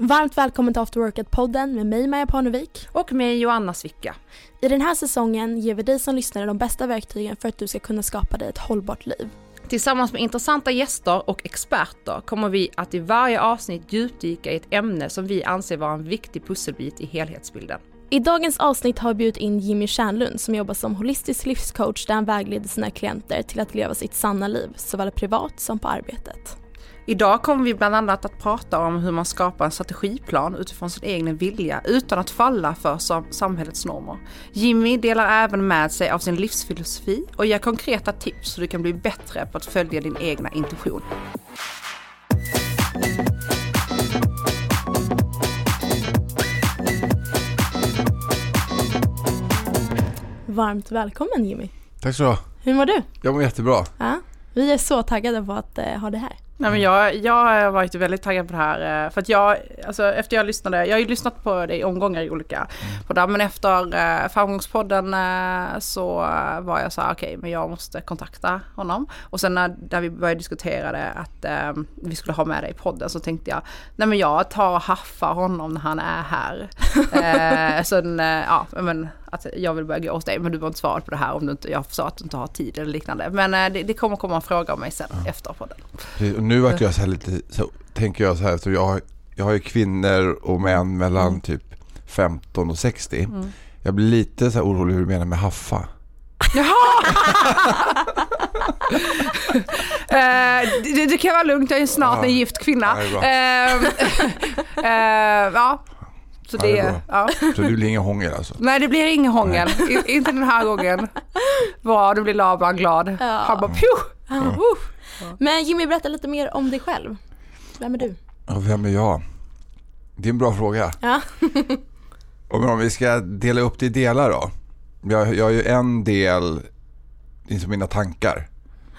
Varmt välkommen till After Workout-podden med mig Maja Parnevik. Och med Joanna Svicka. I den här säsongen ger vi dig som lyssnare de bästa verktygen för att du ska kunna skapa dig ett hållbart liv. Tillsammans med intressanta gäster och experter kommer vi att i varje avsnitt djupdyka i ett ämne som vi anser vara en viktig pusselbit i helhetsbilden. I dagens avsnitt har vi bjudit in Jimmy Kärnlund som jobbar som holistisk livscoach där han vägleder sina klienter till att leva sitt sanna liv, såväl privat som på arbetet. Idag kommer vi bland annat att prata om hur man skapar en strategiplan utifrån sin egen vilja utan att falla för samhällets normer. Jimmy delar även med sig av sin livsfilosofi och ger konkreta tips så du kan bli bättre på att följa din egna intuition. Varmt välkommen Jimmy. Tack så du ha. Hur mår du? Jag mår jättebra. Ja, vi är så taggade på att eh, ha det här. Nej, men jag, jag har varit väldigt taggad på det här. Eh, för att jag, alltså efter jag lyssnade, jag har ju lyssnat på det i omgångar i olika mm. poddar. Men efter eh, Framgångspodden eh, så var jag så här, okej, okay, men jag måste kontakta honom. Och sen när, när vi började diskutera det, att eh, vi skulle ha med det i podden, så tänkte jag, nej men jag tar och haffar honom när han är här. eh, sen, ja, men att jag vill börja gå hos dig men du var inte svarat på det här om du inte, jag sa att du inte har tid eller liknande. Men eh, det, det kommer komma en fråga om mig sen ja. efter podden. Och nu vart jag så här lite, så tänker jag så här, så jag, jag har ju kvinnor och män mellan mm. typ 15 och 60. Mm. Jag blir lite så här orolig hur du menar med haffa. Jaha! uh, det, det, kan vara lugnt, jag är snart ja. en gift kvinna. Ja, uh, uh, ja. Så, det, ja, det ja. så det blir inga hångel alltså? Nej det blir ingen hångel, inte den här gången. Bra, då blir Laban glad. Ja. Han bara pju! Ja. Uh. Men Jimmy, berätta lite mer om dig själv. Vem är du? Ja, vem är jag? Det är en bra fråga. Ja. om vi ska dela upp det i delar då. Jag, jag har ju en del, liksom mina tankar.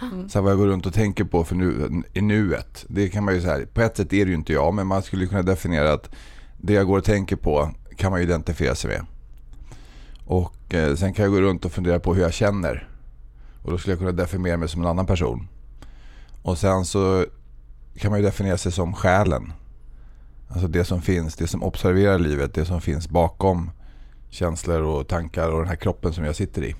Mm. Så vad jag går runt och tänker på för nu, i nuet. Det kan man ju säga, på ett sätt är det ju inte jag, men man skulle kunna definiera att det jag går och tänker på kan man identifiera sig med. Och eh, sen kan jag gå runt och fundera på hur jag känner. Och då skulle jag kunna definiera mig som en annan person. Och sen så kan man ju definiera sig som själen. Alltså det som finns, det som observerar livet, det som finns bakom känslor och tankar och den här kroppen som jag sitter i.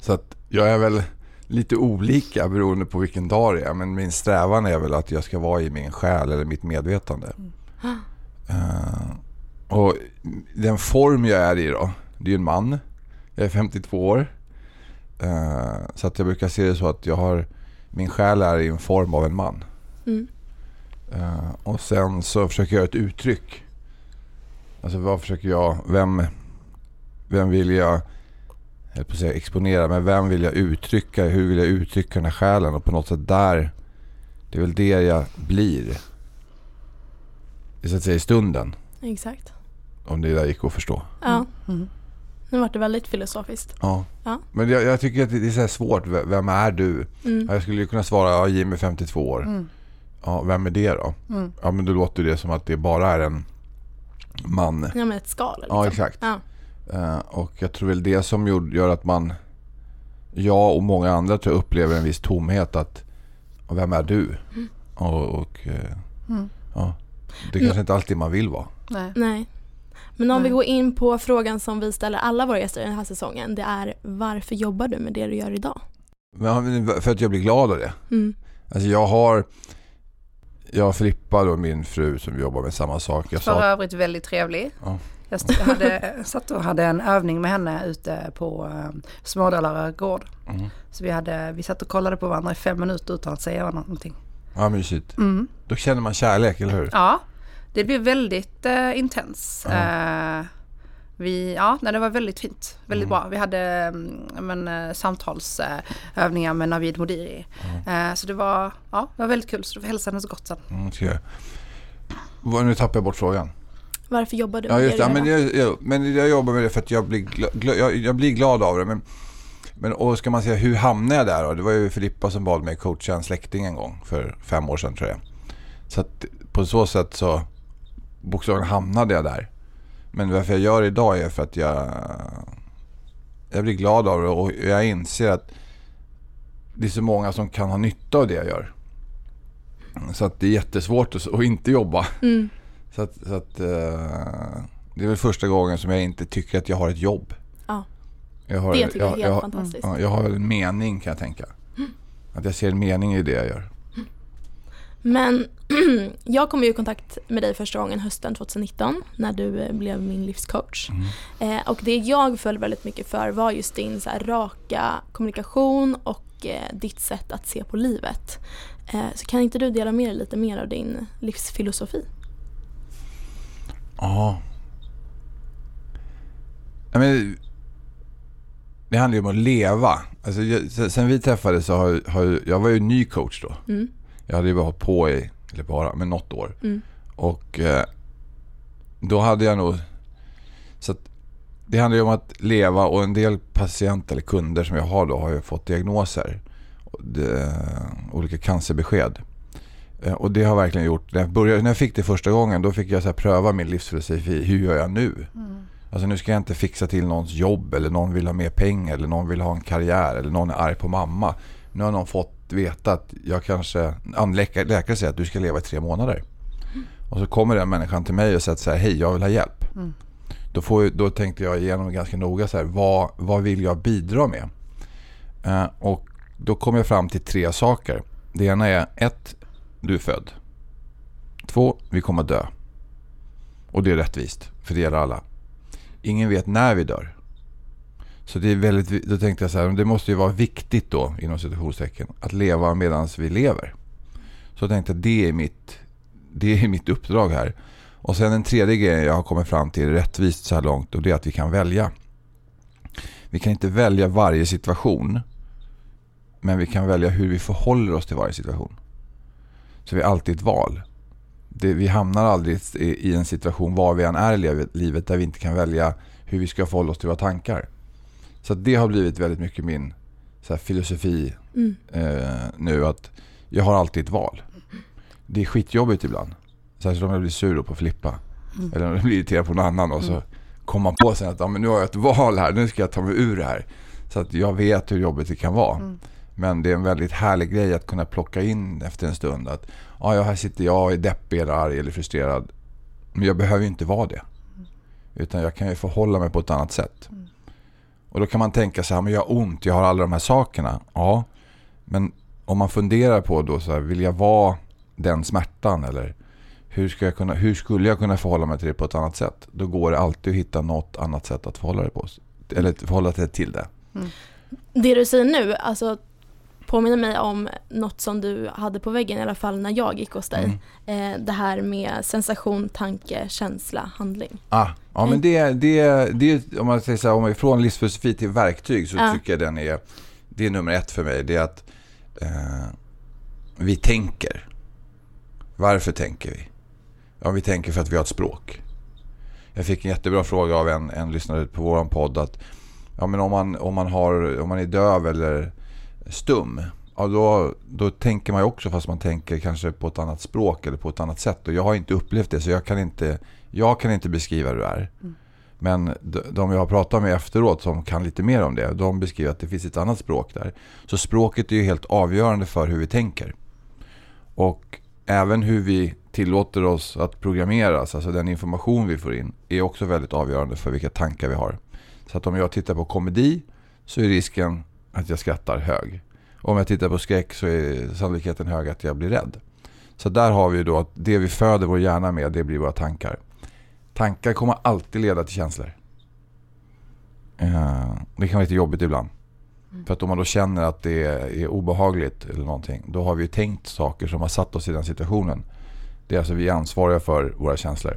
Så att jag är väl lite olika beroende på vilken dag det är. Men min strävan är väl att jag ska vara i min själ eller mitt medvetande. Mm. Uh, och den form jag är i då, det är ju en man. Jag är 52 år. Uh, så att jag brukar se det så att jag har, min själ är i en form av en man. Mm. Uh, och sen så försöker jag göra ett uttryck. Alltså vad försöker jag, vem, vem vill jag, jag på säga exponera, men vem vill jag uttrycka, hur vill jag uttrycka den här själen? Och på något sätt där, det är väl det jag blir så att säga, i stunden. Exakt. Om det där gick att förstå. Ja. Mm. mm. Nu vart det väldigt filosofiskt. Ja. ja. Men jag, jag, tycker att det är så svårt. Vem är du? Mm. Jag skulle kunna svara ja, Jimmy 52 år. Mm. Ja, vem är det då? Mm. Ja, men då låter det som att det bara är en man. Ja, men ett skal. Liksom. Ja, exakt. Ja. Uh, och jag tror väl det som gör att man, jag och många andra tror jag upplever en viss tomhet. att Vem är du? Mm. Och, och uh, ja. Det kanske inte alltid man vill vara. Nej. Nej. Men om Nej. vi går in på frågan som vi ställer alla våra gäster den här säsongen. Det är varför jobbar du med det du gör idag? för att jag blir glad av det. Mm. Alltså jag har jag har Filippa då, min fru som jobbar med samma sak. Jag För sa... övrigt väldigt trevlig. Ja. Jag hade, satt och hade en övning med henne ute på um, Smådalarö gård. Mm. Så vi, hade, vi satt och kollade på varandra i fem minuter utan att säga någonting. Ja, mysigt. Mm. Då känner man kärlek, eller hur? Ja, det blev väldigt uh, intens. Ja. Uh, vi, ja, nej, det var väldigt fint. Väldigt mm. bra. Vi hade mm, men, uh, samtalsövningar med Navid Modiri. Mm. så det var, ja, det var väldigt kul. Så du får hälsa henne så gott sen. Mm, Nu tappar jag bort frågan. Varför jobbar du med ja, just det? Ja, men, jag, jag, men jag jobbar med det för att jag blir, gla, jag, jag, blir glad av det. Men men och ska man säga hur hamnade jag där då? Det var ju Filippa som bad mig coacha en släkting en gång för fem år sedan tror jag. Så att på så sätt så bokstavligen hamnade jag där. Men varför jag gör det idag är för att jag, jag blir glad av det och jag inser att det är så många som kan ha nytta av det jag gör. Så att det är jättesvårt att, att inte jobba. Mm. Så att, så att uh, det är väl första gången som jag inte tycker att jag har ett jobb. Ja. Jag har, det tycker jag, är helt jag, fantastiskt. Ja, jag har en mening kan jag tänka. Mm. Att jag ser en mening i det jag gör. Men jag kom ju i kontakt med dig första gången hösten 2019 när du eh, blev min livscoach. Mm. Eh, och det jag föll väldigt mycket för var just din så här, raka kommunikation och eh, ditt sätt att se på livet. Eh, så kan inte du dela med dig lite mer av din livsfilosofi? Ja. men, det handlar ju om att leva. Alltså, jag, sen vi träffades så har, har jag var ju ny coach då. Mm. Jag hade ju bara hållit på i, eller bara, med något år. Mm. Och eh, då hade jag nog... Så det handlar ju om att leva och en del patienter eller kunder som jag har då har ju fått diagnoser. Det, olika cancerbesked. Eh, och det har verkligen gjort, när jag, började, när jag fick det första gången då fick jag så pröva min livsfilosofi. Hur gör jag nu? Mm. Alltså nu ska jag inte fixa till någons jobb eller någon vill ha mer pengar eller någon vill ha en karriär eller någon är arg på mamma. Nu har någon fått veta att jag kanske, läkare, läkare säger att du ska leva i tre månader. Och så kommer den människan till mig och säger så här, hej jag vill ha hjälp. Mm. Då, får, då tänkte jag igenom ganska noga så här, vad, vad vill jag bidra med? Uh, och då kom jag fram till tre saker. Det ena är ett, du är född. Två, vi kommer att dö. Och det är rättvist, för det gäller alla. Ingen vet när vi dör. Så det är väldigt, då tänkte jag så här, det måste ju vara viktigt då, inom situationstecken, att leva medan vi lever. Så jag tänkte att det är mitt, det är mitt uppdrag här. Och sen den tredje grejen jag har kommit fram till rättvist så här långt och det är att vi kan välja. Vi kan inte välja varje situation. Men vi kan välja hur vi förhåller oss till varje situation. Så vi har alltid ett val. Det, vi hamnar aldrig i en situation var vi än är i livet där vi inte kan välja hur vi ska förhålla oss till våra tankar. Så det har blivit väldigt mycket min så filosofi mm. eh, nu. att Jag har alltid ett val. Det är skitjobbigt ibland. Särskilt om jag blir sur på Filippa. Mm. Eller om jag blir irriterad på någon annan. Och så mm. kommer man på sig att ja, men nu har jag ett val här. Nu ska jag ta mig ur det här. Så att jag vet hur jobbigt det kan vara. Mm. Men det är en väldigt härlig grej att kunna plocka in efter en stund. Att ja, här sitter jag och är deppig eller arg eller frustrerad. Men jag behöver ju inte vara det. Mm. Utan jag kan ju förhålla mig på ett annat sätt. Och då kan man tänka så här, men jag har ont, jag har alla de här sakerna. Ja, men om man funderar på då så här, vill jag vara den smärtan eller hur, ska jag kunna, hur skulle jag kunna förhålla mig till det på ett annat sätt? Då går det alltid att hitta något annat sätt att förhålla, det på, eller förhålla sig till det. Mm. Det du säger nu, alltså påminner mig om något som du hade på väggen i alla fall när jag gick hos dig. Mm. Eh, det här med sensation, tanke, känsla, handling. Ah, ja, men det, det, det om man säger så här, om man från livsfilosofi till verktyg så ah. tycker jag den är, det är nummer ett för mig. Det är att eh, vi tänker. Varför tänker vi? Ja, vi tänker för att vi har ett språk. Jag fick en jättebra fråga av en, en lyssnare på vår podd att ja, men om, man, om, man har, om man är döv eller stum. Ja, då, då tänker man ju också fast man tänker kanske på ett annat språk eller på ett annat sätt. Och jag har inte upplevt det så jag kan inte, jag kan inte beskriva hur det är. Mm. Men de jag har pratat med efteråt som kan lite mer om det, de beskriver att det finns ett annat språk där. Så språket är ju helt avgörande för hur vi tänker. Och även hur vi tillåter oss att programmeras, alltså den information vi får in, är också väldigt avgörande för vilka tankar vi har. Så att om jag tittar på komedi så är risken att jag skrattar hög. Om jag tittar på skräck så är sannolikheten hög att jag blir rädd. Så där har vi då att det vi föder vår hjärna med, det blir våra tankar. Tankar kommer alltid leda till känslor. Eh, det kan vara lite jobbigt ibland. Mm. För att om man då känner att det är obehagligt eller någonting, då har vi tänkt saker som har satt oss i den situationen. Det är alltså vi är ansvariga för våra känslor.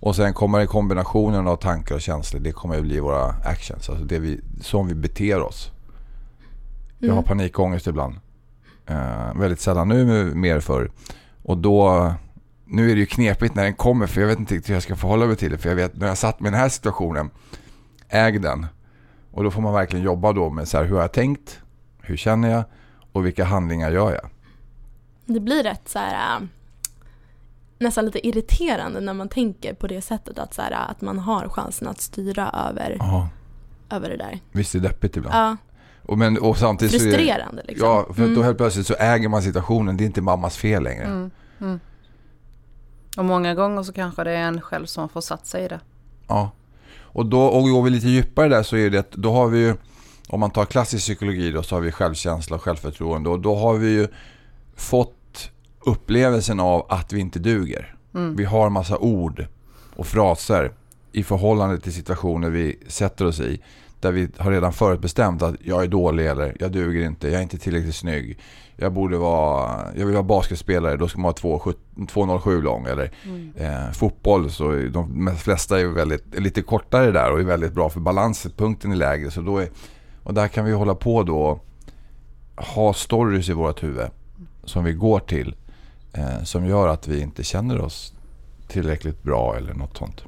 Och sen kommer kombinationen av tankar och känslor, det kommer att bli våra actions. Alltså det vi, som vi beter oss. Jag har mm. panikångest ibland. Uh, väldigt sällan nu, mer för. Och då, nu är det ju knepigt när den kommer för jag vet inte riktigt hur jag ska förhålla mig till det. För jag vet, när jag satt med den här situationen, äg den. Och då får man verkligen jobba då med så här, hur har jag tänkt? Hur känner jag? Och vilka handlingar gör jag? Det blir rätt så här äh, nästan lite irriterande när man tänker på det sättet att, så här, att man har chansen att styra över, över det där. Visst är det deppigt ibland? Ja. Och, men, och samtidigt Frustrerande så liksom. Ja, för Mm. då helt plötsligt så äger man situationen. Det är inte mammas fel längre. Mm. Mm. Och många gånger så kanske det är en själv som får satt sig i det. Ja. Och då och går vi lite djupare där så är det att då har vi ju, om man tar klassisk psykologi då så har vi självkänsla och självförtroende och då har vi ju fått upplevelsen av att vi inte duger. Mm. Vi har en massa ord och fraser i förhållande till situationer vi sätter oss i. Där vi har redan förutbestämt att jag är dålig eller jag duger inte, jag är inte tillräckligt snygg. Jag borde vara, jag vill vara basketspelare, då ska man vara 2,7 2,07 lång. Eller Mm. eh, fotboll så de flesta är väldigt, är lite kortare där och är väldigt bra för balanspunkten är lägre. Så då är, och där kan vi hålla på då ha stories i vårt huvud som vi går till. Eh, som gör att vi inte känner oss tillräckligt bra eller något sånt.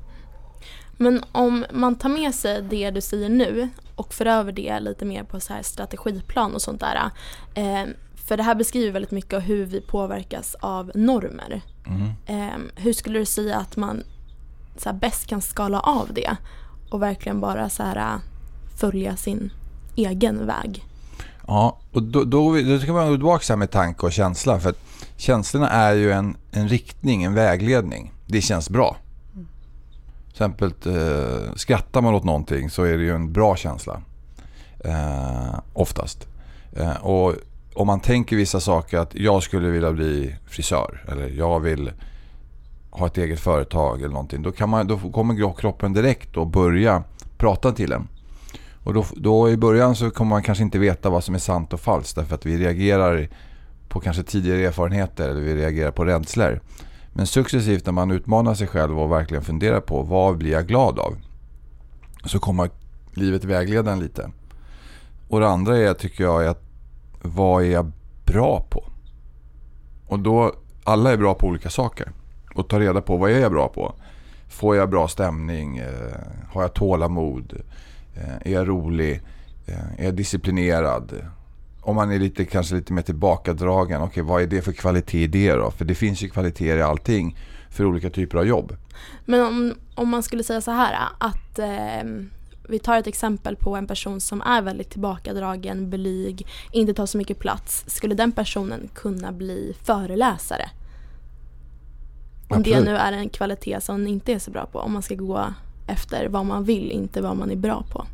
Men om man tar med sig det du säger nu och för över det lite mer på så här strategiplan och sånt där. Eh, för det här beskriver väldigt mycket av hur vi påverkas av normer. Mm. Eh, hur skulle du säga att man så här, bäst kan skala av det och verkligen bara så här, äh, följa sin egen väg? Ja, och då, då, då ska man gå tillbaka med tanke och känsla. För att känslorna är ju en, en riktning, en vägledning. Det känns bra. Till exempel eh, skrattar man åt någonting så är det ju en bra känsla. Eh, oftast. Eh, och om man tänker vissa saker att jag skulle vilja bli frisör eller jag vill ha ett eget företag eller någonting. Då, kan man, då kommer kroppen direkt och börja prata till en. Och då, då i början så kommer man kanske inte veta vad som är sant och falskt därför att vi reagerar på kanske tidigare erfarenheter eller vi reagerar på rädslor. Men successivt när man utmanar sig själv och verkligen funderar på vad blir jag glad av? Så kommer livet vägleda en lite. Och det andra är, tycker jag är att vad är jag bra på? Och då, alla är bra på olika saker. Och ta reda på vad är jag bra på? Får jag bra stämning? Eh, har jag tålamod? Eh, är jag rolig? Eh, är jag disciplinerad? Om man är lite, kanske lite mer tillbakadragen, okej vad är det för kvalitet i det då? För det finns ju kvaliteter i allting för olika typer av jobb. Men om, om man skulle säga så här att eh, vi tar ett exempel på en person som är väldigt tillbakadragen, blyg, inte tar så mycket plats. Skulle den personen kunna bli föreläsare? Om Absolut. det nu är en kvalitet som man inte är så bra på. Om man ska gå efter vad man vill, inte vad man är bra på.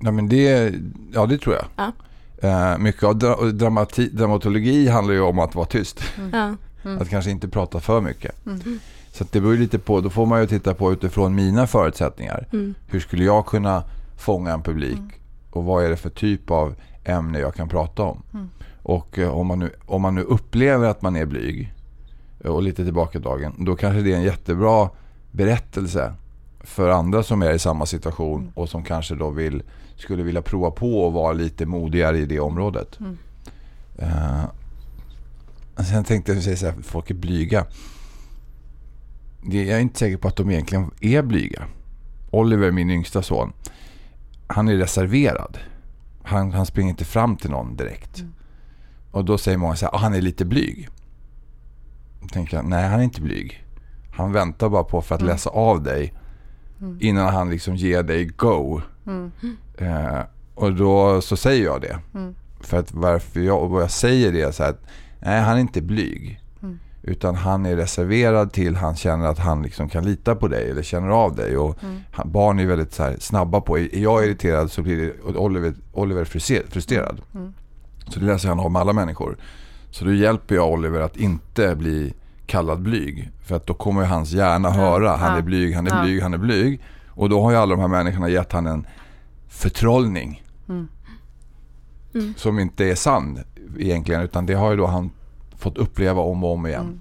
Ja, men det, ja, det tror jag. Ja. Eh, mycket av dra, dramati, dramatologi handlar ju om att vara tyst. Ja. Att kanske inte prata för mycket. Mm. Så att det beror lite på, då får man ju titta på utifrån mina förutsättningar. Mm. Hur skulle jag kunna fånga en publik? Och vad är det för typ av ämne jag kan prata om? Mm. Och eh, om man, nu, om man nu upplever att man är blyg eh, och lite tillbakadragen, då kanske det är en jättebra berättelse för andra som är i samma situation Mm. och som kanske då vill, skulle vilja prova på att vara lite modigare i det området. Mm. Eh, sen tänkte jag säga så här, folk är blyga. Jag är inte säker på att de egentligen är blyga. Oliver, min yngsta son, han är reserverad. Han, han springer inte fram till någon direkt. Mm. Och då säger många så här, "Ah, han är lite blyg. Då tänker jag, nej han är inte blyg. Han väntar bara på för att Mm. läsa av dig Mm. innan han liksom ger dig go. Mm. Eh, och då så säger jag det. Mm. För att varför jag, och jag säger det så att nej han är inte blyg. Mm. Utan han är reserverad till han känner att han liksom kan lita på dig eller känner av dig. Och Mm. han, barn är väldigt så här snabba på, är jag irriterad så blir det Oliver, Oliver frustrerad. Mm. Så det läser han av med alla människor. Så då hjälper jag Oliver att inte bli kallad blyg. För att då kommer hans hjärna höra, han är blyg, han är blyg, han är blyg. Och då har ju alla de här människorna gett han en förtrollning. Mm. Mm. Som inte är sann egentligen. Utan det har ju då han fått uppleva om och om igen. Mm.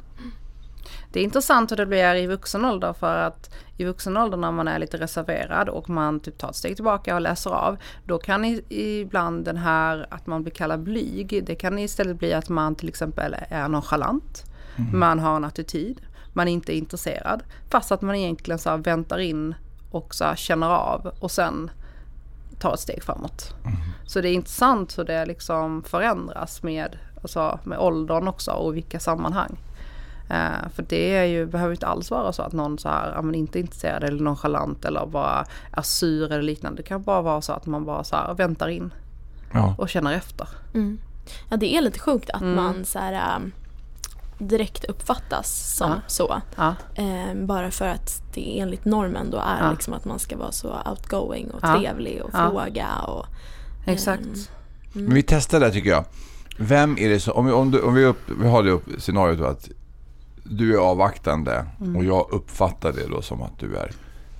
Det är intressant hur det blir i vuxen ålder för att i vuxen ålder när man är lite reserverad och man typ tar ett steg tillbaka och läser av. Då kan i, ibland den här att man blir kallad blyg. Det kan istället bli att man till exempel är nonchalant. Man har en attityd. Man är inte intresserad. Fast att man egentligen så väntar in och så känner av och sen tar ett steg framåt. Så det är intressant hur det liksom förändras med, alltså med åldern också och vilka sammanhang. Eh, för det är ju, behöver inte alls vara så att någon så här, ja, men inte är intresserad eller nonchalant eller bara är sur eller liknande. Det kan bara vara så att man bara så här väntar in ja. och känner efter. Mm. Ja det är lite sjukt att mm. man så här, um, direkt uppfattas som ja. så. Ja. Eh, bara för att det enligt normen då är ja. liksom att man ska vara så outgoing och trevlig och fråga. Och, eh, Exakt. Mm. Vi testar det tycker jag. Vem är det som, om, om, du, om vi, upp, vi har det upp scenariot att du är avvaktande mm. och jag uppfattar det då som att du är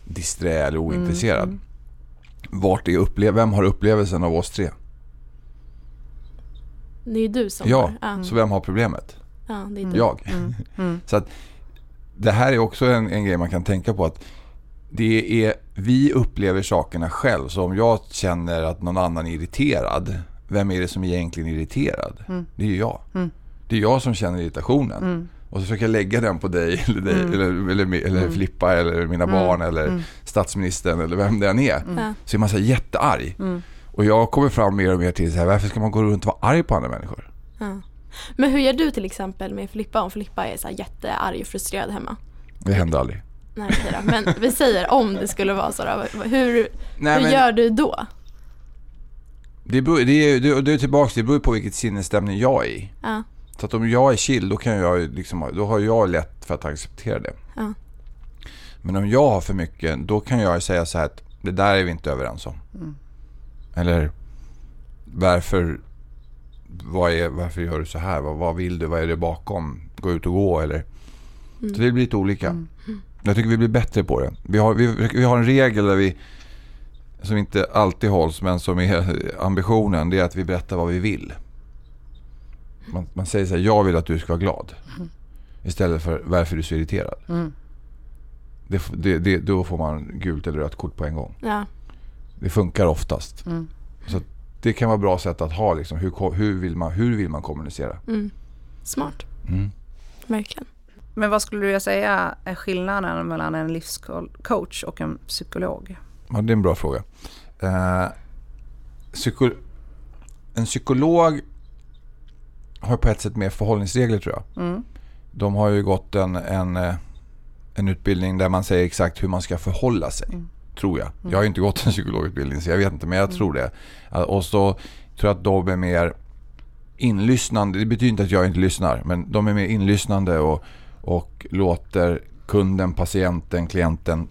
disträ eller ointresserad. Mm. Vart är upplev vem har upplevelsen av oss tre? Det är ju du som ja, har. Ja, så vem har problemet? Ja, det är du. Jag. Mm. Mm. så att det här är också en, en grej man kan tänka på att det är, vi upplever sakerna själv. Så om jag känner att någon annan är irriterad, vem är det som är egentligen irriterad? Mm. Det är ju jag. Mm. Det är jag som känner irritationen. Mm. Och så försöker jag lägga den på dig, eller, dig, mm. eller, eller, eller mm. Filippa, eller mina mm. barn, eller mm. statsministern, eller vem det än är. Mm. Så är man så jättearg. Mm. Och jag kommer fram mer och mer till så här, varför ska man gå runt och vara arg på andra människor? Men hur gör du till exempel med Filippa om Filippa är så här jättearg och frustrerad hemma? Det händer aldrig. Nej, okej då. Men vi säger om det skulle vara så då. Hur, Nej, hur men... gör du då? Det, beror, det, är, det är tillbaka, det beror på vilket sinnesstämning jag är i. Ja. Så att om jag är chill, då, kan jag liksom, då har jag lätt för att acceptera det. Ja. Men om jag har för mycket, då kan jag säga så här att det där är vi inte överens om. Mm. Eller varför, vad är, varför gör du så här? Vad, vad vill du? Vad är det bakom? Gå ut och gå eller? Mm. Så det blir lite olika. Mm. Jag tycker vi blir bättre på det. Vi har, vi, vi har en regel där vi, som inte alltid hålls men som är ambitionen. Det är att vi berättar vad vi vill. Man, man säger så här, jag vill att du ska vara glad. Mm. Istället för varför du är så irriterad. Mm. Det, det, det, då får man gult eller rött kort på en gång. Ja. Det funkar oftast. Mm. Det kan vara bra sätt att ha. Liksom, hur, hur, vill, man, hur vill man kommunicera? Mm. Smart. Mm. Verkligen. Men vad skulle du säga är skillnaden mellan en livscoach och en psykolog? Ja, det är en bra fråga. Eh, psyko en psykolog har på ett sätt mer förhållningsregler tror jag. Mm. De har ju gått en, en, eh, en utbildning där man säger exakt hur man ska förhålla sig. Mm. Tror jag. Mm. Jag har ju inte gått en psykologutbildning så jag vet inte men jag mm. tror det. Och så tror jag att de är mer inlyssnande. Det betyder inte att jag inte lyssnar men de är mer inlyssnande och, och låter kunden, patienten, klienten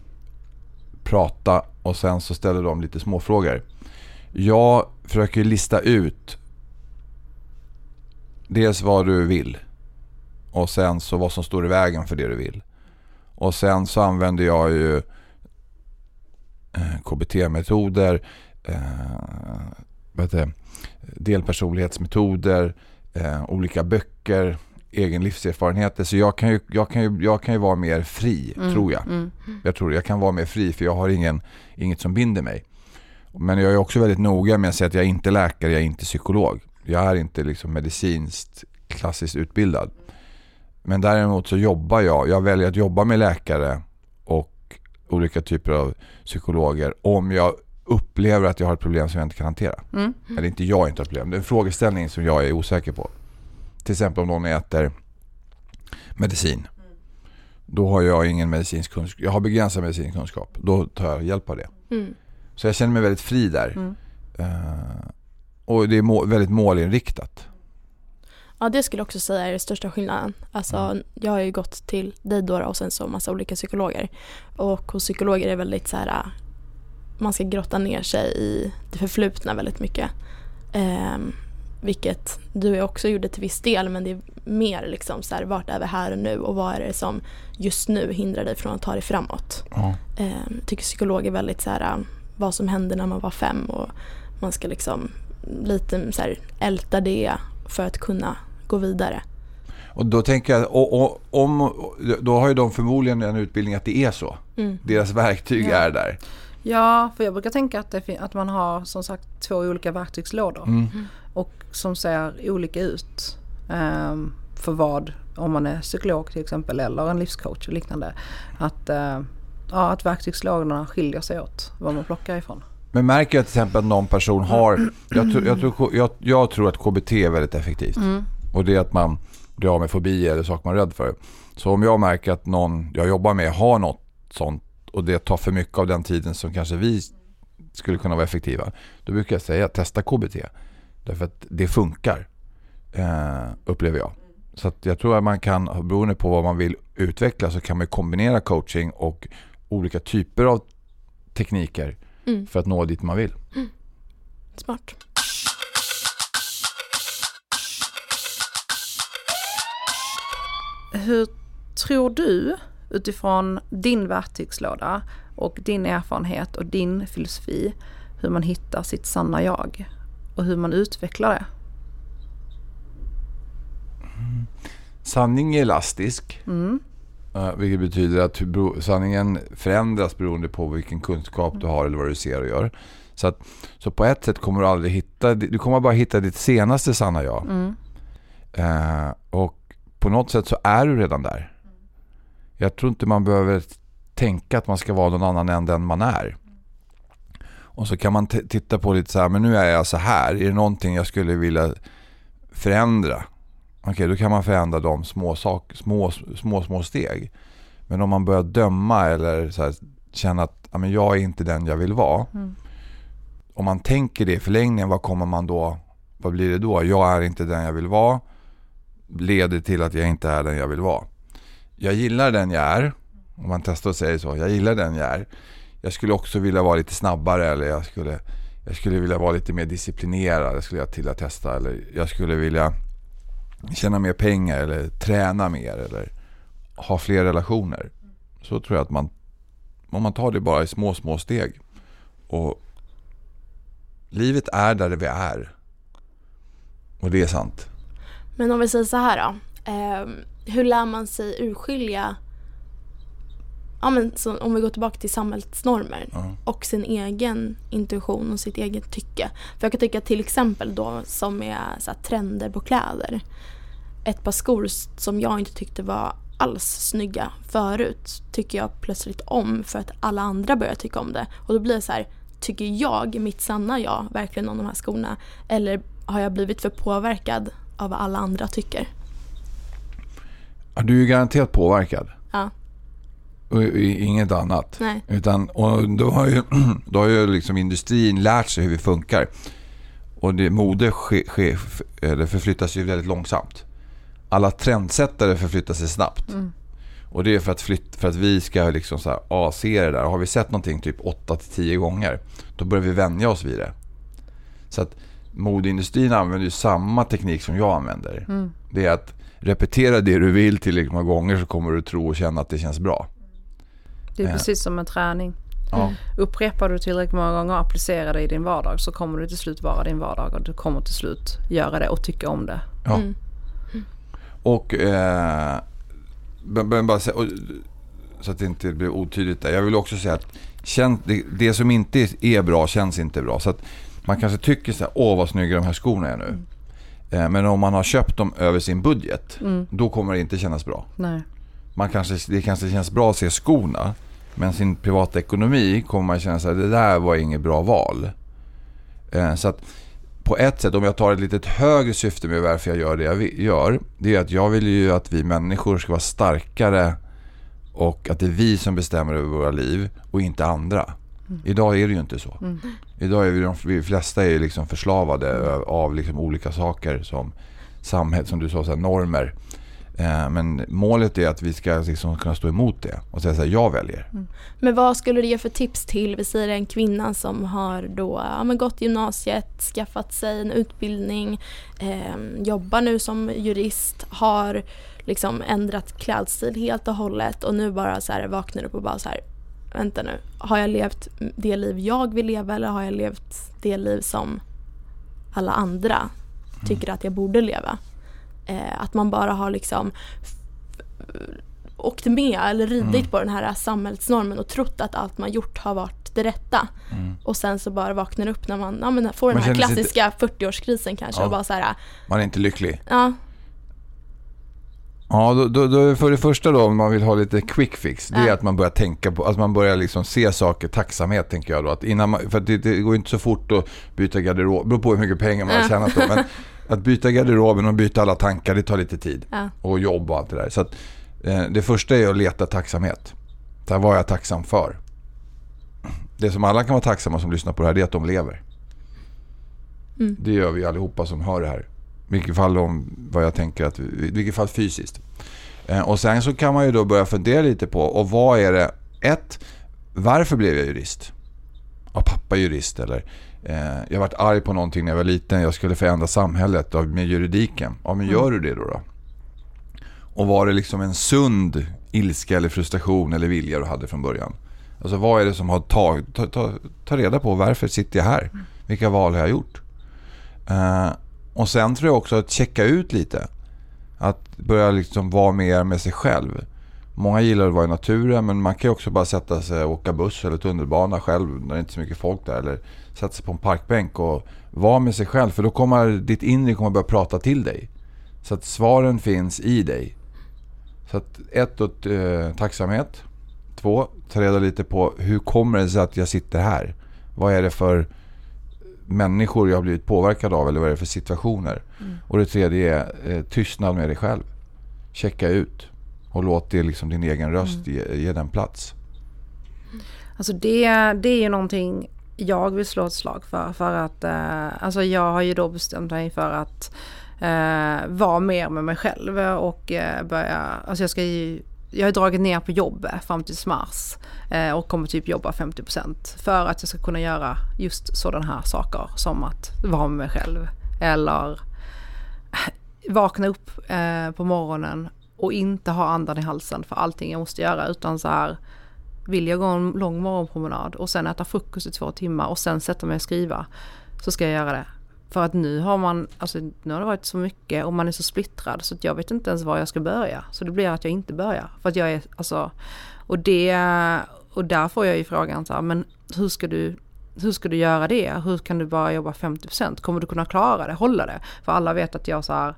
prata och sen så ställer de lite småfrågor. Jag försöker lista ut dels vad du vill och sen så vad som står i vägen för det du vill. Och sen så använder jag ju KBT-metoder, eh, delpersonlighetsmetoder, eh, olika böcker, egen livserfarenheter. Så jag kan ju, jag kan ju, jag kan ju vara mer fri, mm, tror jag. Mm. Jag tror jag kan vara mer fri för jag har ingen, inget som binder mig. Men jag är också väldigt noga med att säga att jag är inte läkare, jag är inte psykolog. Jag är inte liksom medicinskt klassiskt utbildad. Men däremot så jobbar jag, jag väljer att jobba med läkare olika typer av psykologer om jag upplever att jag har ett problem som jag inte kan hantera. Mm. Eller inte jag inte har problem, det är en frågeställning som jag är osäker på. Till exempel om någon äter medicin. Då har jag ingen medicinsk kunskap. Jag har begränsad medicinsk kunskap. Då tar jag hjälp av det. Mm. Så jag känner mig väldigt fri där. Mm. Uh, och det är må väldigt målinriktat. Ja det skulle jag också säga är den största skillnaden. Alltså, mm. Jag har ju gått till dig då och sen så massa olika psykologer. Och hos psykologer är det väldigt så här, man ska grotta ner sig i det förflutna väldigt mycket. Um, vilket du också gjorde till viss del men det är mer liksom så här, vart är vi här och nu och vad är det som just nu hindrar dig från att ta dig framåt. Mm. Um, tycker psykolog är väldigt så här, vad som hände när man var fem och man ska liksom lite så här, älta det för att kunna gå vidare. Och då tänker jag, och, och, om, då har ju de förmodligen en utbildning att det är så. Mm. Deras verktyg ja. är där. Ja, för jag brukar tänka att, det, att man har som sagt två olika verktygslådor. Mm. Och som ser olika ut. Um, för vad, om man är psykolog till exempel eller en livscoach och liknande. Att, uh, ja, att verktygslådorna skiljer sig åt vad man plockar ifrån. Men märker jag till exempel att någon person har... Jag, tror, jag, tror, jag, jag tror att KBT är väldigt effektivt. Mm. Och det är att man blir av med fobier eller saker man är rädd för. Så om jag märker att någon jag jobbar med har något sånt och det tar för mycket av den tiden som kanske vi skulle kunna vara effektiva. Då brukar jag säga testa KBT. Därför att det funkar, eh, upplever jag. Så jag tror att man kan, beroende på vad man vill utveckla, så kan man kombinera coaching och olika typer av tekniker mm. för att nå dit man vill. Mm. Smart. Hur tror du utifrån din verktygslåda och din erfarenhet och din filosofi hur man hittar sitt sanna jag och hur man utvecklar det? Mm. Sanning är elastisk. Mm. Vilket betyder att sanningen förändras beroende på vilken kunskap du har eller vad du ser och gör. Så, att, så på ett sätt kommer du aldrig hitta, du kommer bara hitta ditt senaste sanna jag. Mm. Uh, och på något sätt så är du redan där. Jag tror inte man behöver tänka att man ska vara någon annan än den man är. Och så kan man titta på lite så här, men nu är jag så här. Är det någonting jag skulle vilja förändra? Okej, okay, då kan man förändra de små, sak, små, små, små steg. Men om man börjar döma eller så här, känna att ja, men jag är inte den jag vill vara. Mm. Om man tänker det i förlängningen, vad kommer man då? Vad blir det då? Jag är inte den jag vill vara. Leder till att jag inte är den jag vill vara. Jag gillar den jag är. Om man testar och säger så. Jag gillar den jag är. Jag skulle också vilja vara lite snabbare eller jag skulle, jag skulle vilja vara lite mer disciplinerad. Det skulle jag till att testa. Eller jag skulle vilja tjäna mer pengar eller träna mer eller ha fler relationer. Så tror jag att man, om man tar det bara i små, små steg. Och livet är där vi är. Och det är sant. Men om vi säger så här då. Eh, hur lär man sig urskilja ja, men om vi går tillbaka till samhällsnormer mm. och sin egen intuition och sitt eget tycke. För jag kan tycka till exempel då som är så här, trender på kläder. Ett par skor som jag inte tyckte var alls snygga förut tycker jag plötsligt om för att alla andra börjar tycka om det. Och då blir det så här, tycker jag, mitt sanna jag, verkligen om de här skorna? Eller har jag blivit för påverkad av vad alla andra tycker? Ja, du är ju garanterat påverkad. Ja och inget annat. Nej. Utan, och då har ju, då har ju liksom industrin lärt sig hur vi funkar. Och det, mode ske, ske, det förflyttas ju väldigt långsamt. Alla trendsättare förflyttar sig snabbt. Mm. Och det är för att, flytt, för att vi ska liksom så här, ah, se det där. Har vi sett någonting typ 8-10 gånger, då börjar vi vänja oss vid det. Så att modeindustrin använder ju samma teknik som jag använder. Mm. Det är att repetera det du vill tillräckligt många gånger så kommer du tro och känna att det känns bra. Det är precis som en träning. Ja. Upprepar du tillräckligt många gånger och applicerar det i din vardag så kommer det till slut vara din vardag och du kommer till slut göra det och tycka om det. Ja. Mm. Och, eh, bara säga, så att det inte blir otydligt där. Jag vill också säga att det, som inte är bra känns inte bra. Så att man kanske tycker så här, åh vad snygga de här skorna är nu. Mm. Eh, men om man har köpt dem över sin budget, mm. då kommer det inte kännas bra. Nej. Man kanske, det kanske känns bra att se skorna. Men sin privata ekonomi kommer man känna att det där var inget bra val. Eh, så att på ett sätt, om jag tar ett lite högre syfte med varför jag gör det jag gör. Det är att jag vill ju att vi människor ska vara starkare och att det är vi som bestämmer över våra liv och inte andra. Mm. Idag är det ju inte så. Mm. Idag är vi de, vi flesta är liksom förslavade mm. av liksom olika saker som samhället, som du sa, så här, normer. Eh, men målet är att vi ska liksom kunna stå emot det och säga att jag väljer. Mm. Men vad skulle du ge för tips till, vi säger en kvinna som har då, ja, men gått gymnasiet, skaffat sig en utbildning, eh, jobbar nu som jurist, har liksom ändrat klädstil helt och hållet och nu bara så här vaknar upp och bara så här, vänta nu, har jag levt det liv jag vill leva eller har jag levt det liv som alla andra mm. tycker att jag borde leva? Eh, att man bara har liksom åkt med eller ridit mm. på den här samhällsnormen och trott att allt man gjort har varit det rätta. Mm. Och sen så bara vaknar upp när man ja, får den här klassiska inte... 40-årskrisen kanske ja. och bara så här, Man är inte lycklig. Ja. Ja, då, då, då, för det första då om man vill ha lite quick fix, det är att man börjar tänka på, att man börjar liksom se saker, tacksamhet tänker jag då. Att innan man, för det, det går inte så fort att byta garderob, det beror på hur mycket pengar man har tjänat då. Men att byta garderoben och byta alla tankar, det tar lite tid. Och jobb och allt det där. Så att, eh, det första är att leta tacksamhet. Så här, vad är jag tacksam för? Det som alla kan vara tacksamma som lyssnar på det här, det är att de lever. Mm. Det gör vi allihopa som hör det här. Vilket fall om vad jag tänker att, i vilket fall fysiskt. Eh, och sen så kan man ju då börja fundera lite på, och vad är det, ett, varför blev jag jurist? Ja, pappa jurist eller eh, jag varit arg på någonting när jag var liten, jag skulle förändra samhället med juridiken. Ja, men gör du det då? då? Och var det liksom en sund ilska eller frustration eller vilja du hade från början? Alltså vad är det som har tagit, ta, ta, ta reda på varför sitter jag här? Vilka val har jag gjort? Uh, och sen tror jag också att checka ut lite. Att börja liksom vara mer med sig själv. Många gillar att vara i naturen men man kan ju också bara sätta sig och åka buss eller tunnelbana själv när det är inte är så mycket folk där. Eller sätta sig på en parkbänk och vara med sig själv. För då kommer ditt inre kommer börja prata till dig. Så att svaren finns i dig. Så att ett, då, eh, tacksamhet. Två, ta reda lite på hur kommer det sig att jag sitter här? Vad är det för människor jag har blivit påverkad av eller vad är det för situationer? Mm. Och det tredje är eh, tystnad med dig själv. Checka ut och låt det liksom din egen röst mm. ge, ge den plats. Alltså det, det är ju någonting jag vill slå ett slag för. För att eh, alltså jag har ju då bestämt mig för att eh, vara mer med mig själv och eh, börja, alltså jag ska ju jag har dragit ner på jobbet eh, fram till mars eh, och kommer typ jobba 50% för att jag ska kunna göra just sådana här saker som att vara med mig själv eller eh, vakna upp eh, på morgonen och inte ha andan i halsen för allting jag måste göra utan så här vill jag gå en lång morgonpromenad och sen äta frukost i två timmar och sen sätta mig och skriva så ska jag göra det. För att nu har man, alltså nu har det varit så mycket och man är så splittrad så att jag vet inte ens var jag ska börja. Så det blir att jag inte börjar. För att jag är, alltså, och det, och där får jag ju frågan så här, men hur ska du hur ska du göra det? Hur kan du bara jobba 50%? Kommer du kunna klara det, hålla det? För alla vet att jag så här,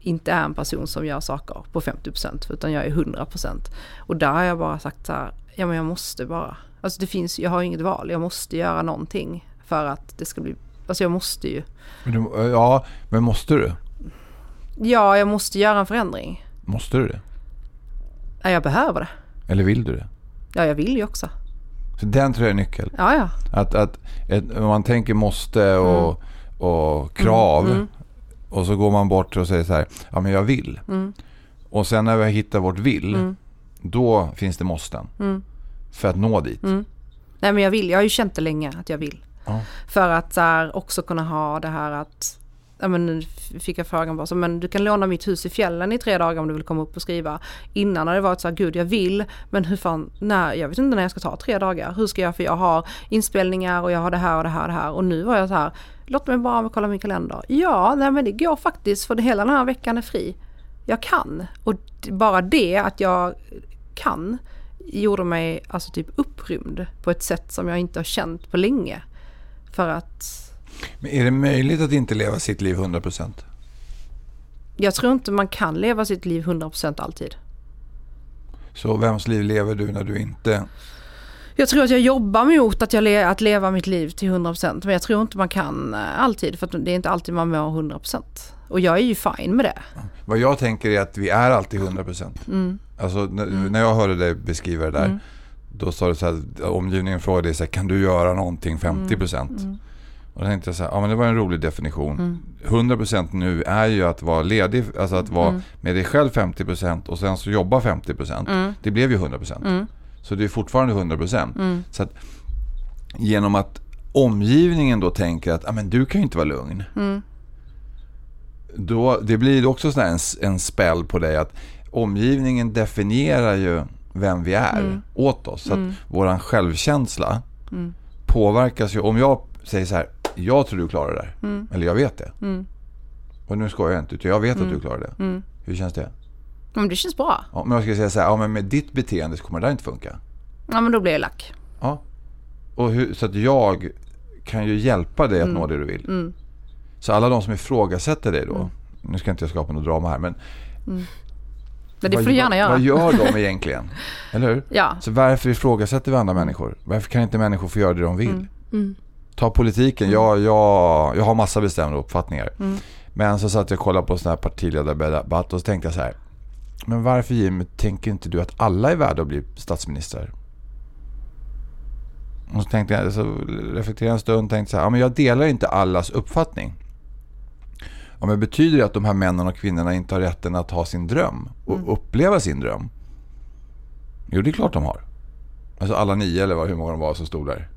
inte är en person som gör saker på 50% utan jag är 100%. Och där har jag bara sagt så här, ja men jag måste bara. Alltså det finns, jag har inget val, jag måste göra någonting för att det ska bli Alltså jag måste ju. Ja, men måste du? Ja, jag måste göra en förändring. Måste du det? Ja, jag behöver det. Eller vill du det? Ja, jag vill ju också. Så den tror jag är nyckeln. Ja, ja. Att, att ett, man tänker måste och, mm. och krav mm, mm. och så går man bort och säger så här, ja men jag vill. Mm. Och sen när vi hittar vårt vill, mm. då finns det måsten. Mm. För att nå dit. Nej men jag vill, jag har ju känt det länge att jag vill. Ja. För att så här, också kunna ha det här att Ja, men nu fick jag frågan bara så, men du kan låna mitt hus i fjällen i tre dagar om du vill komma upp och skriva. Innan har det varit så här, gud jag vill, men hur fan, när, jag vet inte när jag ska ta tre dagar. Hur ska jag, för jag har inspelningar och jag har det här och det här och det här. Och nu var jag så här, låt mig bara kolla min kalender. Ja, nej men det går faktiskt för hela den här veckan är fri. Jag kan. Och bara det att jag kan gjorde mig alltså typ upprymd på ett sätt som jag inte har känt på länge. För att... Men är det möjligt att inte leva sitt liv 100%? Jag tror inte man kan leva sitt liv 100% alltid. Så vems liv lever du när du inte... Jag tror att jag jobbar mot att, jag le att leva mitt liv till 100% men jag tror inte man kan eh, alltid för det är inte alltid man mår 100%. Och jag är ju fine med det. Vad jag tänker är att vi är alltid 100%. Mm. Alltså när, mm. när jag hörde dig beskriva det där mm. Då sa du så här, omgivningen frågade dig så här, kan du göra någonting 50%? Mm. Mm. Och då tänkte jag så här, ja men det var en rolig definition. Mm. 100% nu är ju att vara ledig, alltså att vara mm. med dig själv 50% och sen så jobba 50%. Mm. Det blev ju 100%. Mm. Så det är fortfarande 100%. Mm. Så att genom att omgivningen då tänker att, ja men du kan ju inte vara lugn. Mm. Då, det blir också sån en, en spell på dig att omgivningen definierar ju vem vi är mm. åt oss. Så att mm. våran självkänsla mm. påverkas ju. Om jag säger så här, jag tror du klarar det där. Mm. Eller jag vet det. Mm. Och nu skojar jag inte, utan jag vet att du mm. klarar det. Hur känns det? Men det känns bra. Ja, men jag ska säga så här, ja, men med ditt beteende så kommer det där inte funka. Ja, men då blir jag lack. Ja. Och hur, så att jag kan ju hjälpa dig att nå det du vill. Så alla de som ifrågasätter dig då, nu ska inte jag skapa något drama här, men men det får du gärna göra. Vad gör de egentligen? Eller hur? Ja. Så varför ifrågasätter vi andra människor? Varför kan inte människor få göra det de vill? Mm. Mm. Ta politiken. Mm. Jag, jag, jag har massa bestämda uppfattningar. Mm. Men så satt jag och kollade på sån här partiledardebatt och så tänkte jag så här. Men varför Jim, tänker inte du att alla är värda att bli statsminister? Och så tänkte jag, så reflekterade en stund och tänkte så här, ja, men jag delar inte allas uppfattning. Ja, men betyder det att de här männen och kvinnorna inte har rätten att ha sin dröm och mm. uppleva sin dröm? Jo, det är klart de har. Alltså alla nio eller hur många de var som stod där.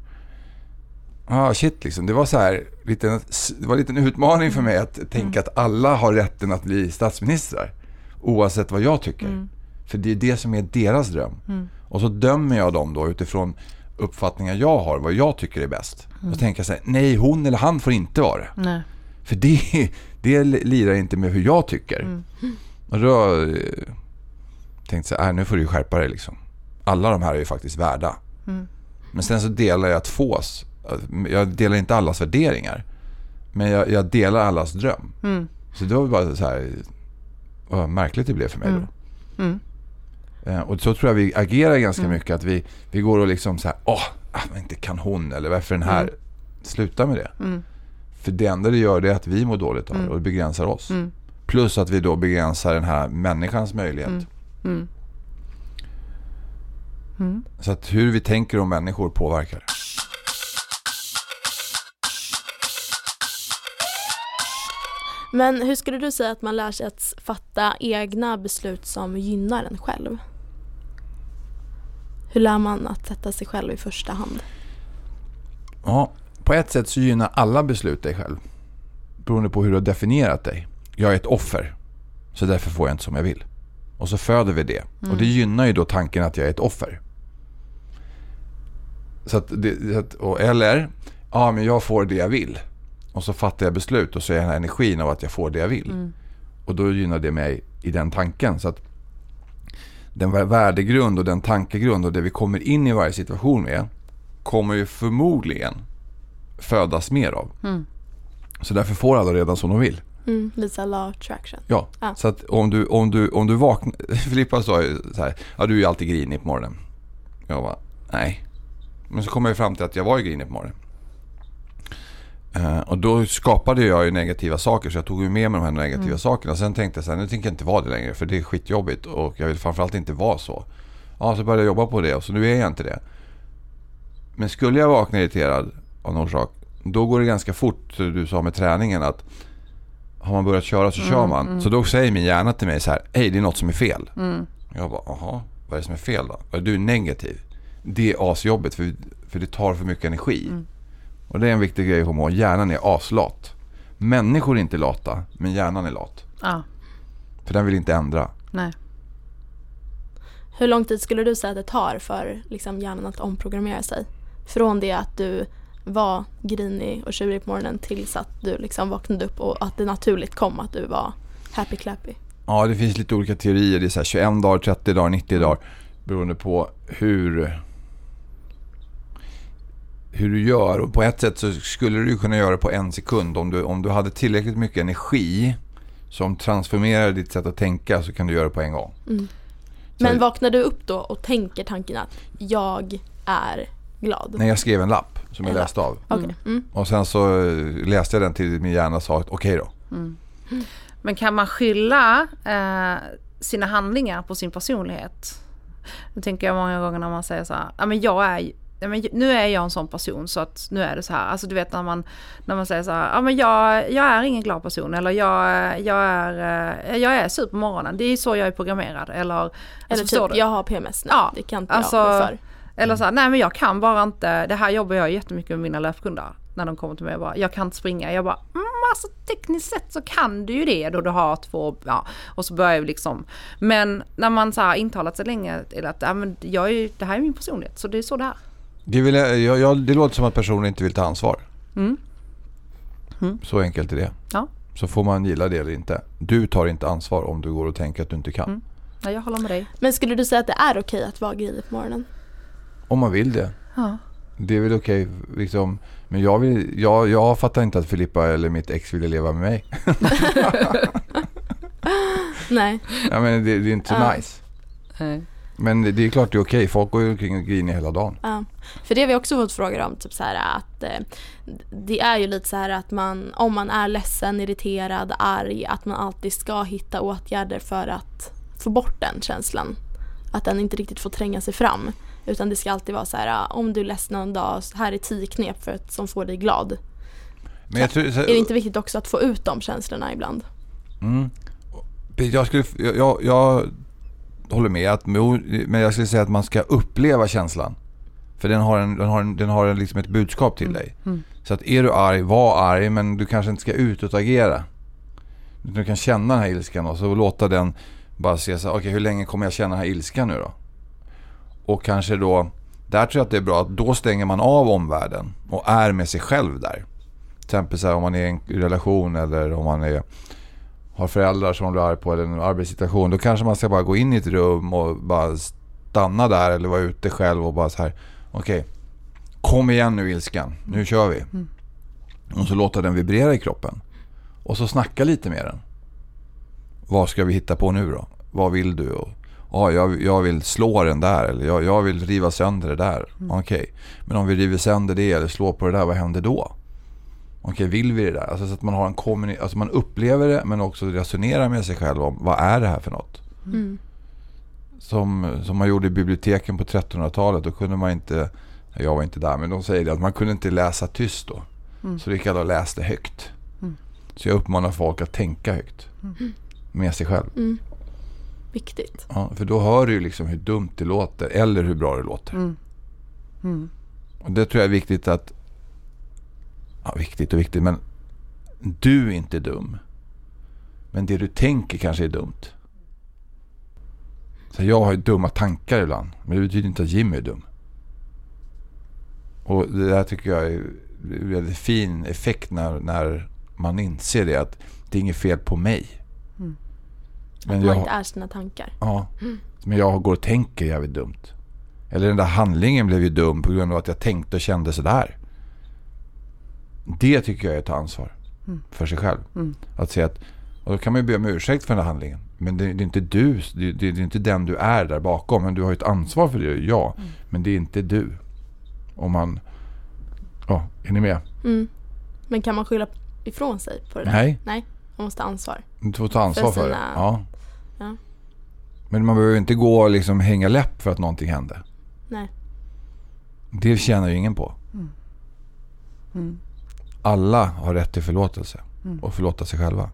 Ah, shit liksom. Det var så här, lite, det var en liten utmaning för mig att tänka mm. att alla har rätten att bli statsministrar. Oavsett vad jag tycker. Mm. För det är det som är deras dröm. Mm. Och så dömer jag dem då utifrån uppfattningar jag har, vad jag tycker är bäst. Mm. Och jag så här, nej hon eller han får inte vara det. Nej. För det, det lirar inte med hur jag tycker. Mm. Och då eh, tänkte jag så här, äh, nu får du skärpa dig liksom. Alla de här är ju faktiskt värda. Mm. Men sen så delar jag tvås. Jag delar inte allas värderingar. Men jag, jag delar allas dröm. Mm. Så det var bara så här, vad märkligt det blev för mig då. Mm. mm. Eh, och så tror jag vi agerar ganska mm. mycket. Att vi, vi går och liksom så här, åh, ah, inte kan hon eller varför den här. Sluta med det. Mm. För det enda det gör det är att vi mår dåligt av det mm. och begränsar oss. Mm. Plus att vi då begränsar den här människans möjlighet. Mm. Så att hur vi tänker om människor påverkar. Men hur skulle du säga att man lär sig att fatta egna beslut som gynnar en själv? Hur lär man att sätta sig själv i första hand? Ja, på ett sätt så gynnar alla beslut dig själv. Beroende på hur du har definierat dig. Jag är ett offer, så därför får jag inte som jag vill. Och så föder vi det. Mm. Och det gynnar ju då tanken att jag är ett offer. Så att det, eller, ja men jag får det jag vill. Och så fattar jag beslut och så är den här energin av att jag får det jag vill. Mm. Och då gynnar det mig i den tanken. Så att den värdegrund och den tankegrund och det vi kommer in i varje situation med kommer ju förmodligen födas mer av. Mm. Så därför får alla redan som de vill. Mm, lite law attraction. Ja, ah. så att om du, om du, om du vaknar... Filippa sa ju så här, ja du är ju alltid grinig på morgonen. Jag bara, nej. Men så kom jag fram till att jag var ju grinig på morgonen. Uh, och då skapade jag ju negativa saker så jag tog ju med mig de här negativa mm. sakerna. Sen tänkte jag så här, nu tänker jag inte vara det längre för det är skitjobbigt och jag vill framförallt inte vara så. Ja, så började jag jobba på det och så nu är jag inte det. Men skulle jag vakna irriterad av någon orsak, då går det ganska fort, du sa med träningen att har man börjat köra så mm, kör man. Mm. Så då säger min hjärna till mig så här, hej det är något som är fel. Mm. Jag bara, jaha, vad är det som är fel då? Du är negativ. Det är asjobbigt för, för det tar för mycket energi. Mm. Och det är en viktig grej att komma ihåg. Hjärnan är aslat. Människor är inte lata, men hjärnan är lat. Ja. För den vill inte ändra. Nej. Hur lång tid skulle du säga att det tar för liksom, hjärnan att omprogrammera sig? Från det att du var grinig och tjurig på morgonen tills att du liksom vaknade upp och att det naturligt kom att du var happy clappy? Ja, det finns lite olika teorier. Det är så 21 dagar, 30 dagar, 90 dagar beroende på hur hur du gör. Och på ett sätt så skulle du kunna göra det på en sekund. Om du, om du hade tillräckligt mycket energi som transformerar ditt sätt att tänka så kan du göra det på en gång. Mm. Men vaknar du upp då och tänker tanken att jag är glad? Nej, jag skrev en lapp som jag läste av. Okay. Mm. Och sen så läste jag den till min hjärna sa okej okay då. Mm. Men kan man skylla eh, sina handlingar på sin personlighet? Det tänker jag många gånger när man säger så här, ja men jag är ja, men nu är jag en sån person så att nu är det så här. Alltså du vet när man, när man säger så här, ja men jag, jag är ingen glad person eller jag, jag, är, eh, jag är sur på morgonen. Det är så jag är programmerad. Eller, alltså, eller typ, jag har PMS nu, ja, det kan inte alltså, jag för. Eller så här, nej men jag kan bara inte, det här jobbar jag jättemycket med mina löpkunder. När de kommer till mig och bara, jag kan inte springa. Jag bara, mm, alltså tekniskt sett så kan du ju det då du har två, ja. Och så börjar vi liksom. Men när man så här intalat sig länge till att, ja men jag är, det här är min personlighet så det är så det är. Det, vill jag, jag, det låter som att personen inte vill ta ansvar. Mm. Mm. Så enkelt är det. Ja. Så får man gilla det eller inte. Du tar inte ansvar om du går och tänker att du inte kan. Mm. Ja, jag håller med dig. Men skulle du säga att det är okej att vara grinig på morgonen? Om man vill det. Ja. Det är väl okej. Liksom. Men jag, vill, jag, jag fattar inte att Filippa eller mitt ex ville leva med mig. Nej. Ja, men det, det är inte ja. nice. Nej. Men det är klart det är okej. Folk går ju omkring och griner hela dagen. Ja. För det har vi också fått frågor om. Typ så här, att eh, det är ju lite så här att man, om man är ledsen, irriterad, arg, att man alltid ska hitta åtgärder för att få bort den känslan. Att den inte riktigt får tränga sig fram. Utan det ska alltid vara så här, om du är ledsen en dag, här är tio knep för att, som får dig glad. Men jag tror, så, är det inte viktigt också att få ut de känslorna ibland? Mm. Jag, skulle, jag, jag håller med, att, men jag skulle säga att man ska uppleva känslan. För den har, en, den har, en, den har en, liksom ett budskap till mm. dig. Mm. Så att är du arg, var arg men du kanske inte ska utåtagera. Du kan känna den här ilskan och så låta den bara se så okej okay, hur länge kommer jag känna den här ilskan nu då? Och kanske då, där tror jag att det är bra att då stänger man av omvärlden och är med sig själv där. Till exempel så här, om man är i en relation eller om man är, har föräldrar som man blir arg på eller en arbetssituation. Då kanske man ska bara gå in i ett rum och bara stanna där eller vara ute själv och bara så här. Okej, okay, kom igen nu ilskan. Nu kör vi. Mm. Och så låta den vibrera i kroppen. Och så snacka lite med den. Vad ska vi hitta på nu då? Vad vill du? Och, ja, jag, jag vill slå den där eller jag, jag vill riva sönder det där. Mm. Okej, okay. men om vi river sönder det eller slår på det där, vad händer då? Okej, okay, vill vi det där? Alltså så att man har en kommunikation, alltså man upplever det men också resonerar med sig själv om vad är det här för något? Mm. Som, som man gjorde i biblioteken på 1300-talet, då kunde man inte, jag var inte där, men de säger det att man kunde inte läsa tyst då. Mm. Så det och läste högt. Mm. Så jag uppmanar folk att tänka högt. Mm. Med sig själv. Viktigt. Ja, för då hör du liksom hur dumt det låter eller hur bra det låter. Mm. Mm. Och det tror jag är viktigt att... Ja, viktigt och viktigt men du är inte dum. Men det du tänker kanske är dumt. Så jag har ju dumma tankar ibland. Men det betyder inte att Jimmy är dum. Och det där tycker jag är en väldigt fin effekt när, när man inser det. Att det är inget fel på mig. Men att man jag, inte är sina tankar. Ja. Mm. Men jag går och tänker jävligt dumt. Eller den där handlingen blev ju dum på grund av att jag tänkte och kände sådär. Det tycker jag är att ta ansvar. Mm. För sig själv. Mm. Att säga att, och då kan man ju be om ursäkt för den där handlingen. Men det, det är inte du, det, det, är inte den du är där bakom. Men du har ju ett ansvar för det, ja. Mm. Men det är inte du. Om man, ja, är ni med? Mm. Men kan man skylla ifrån sig på det där? Nej. Nej, man måste ta ansvar. Du får ta ansvar för, för det. Ja. ja. Men man behöver inte gå och liksom hänga läpp för att någonting hände. Nej. Det tjänar ju ingen på. Mm. Mm. Alla har rätt till förlåtelse mm. och förlåta sig själva.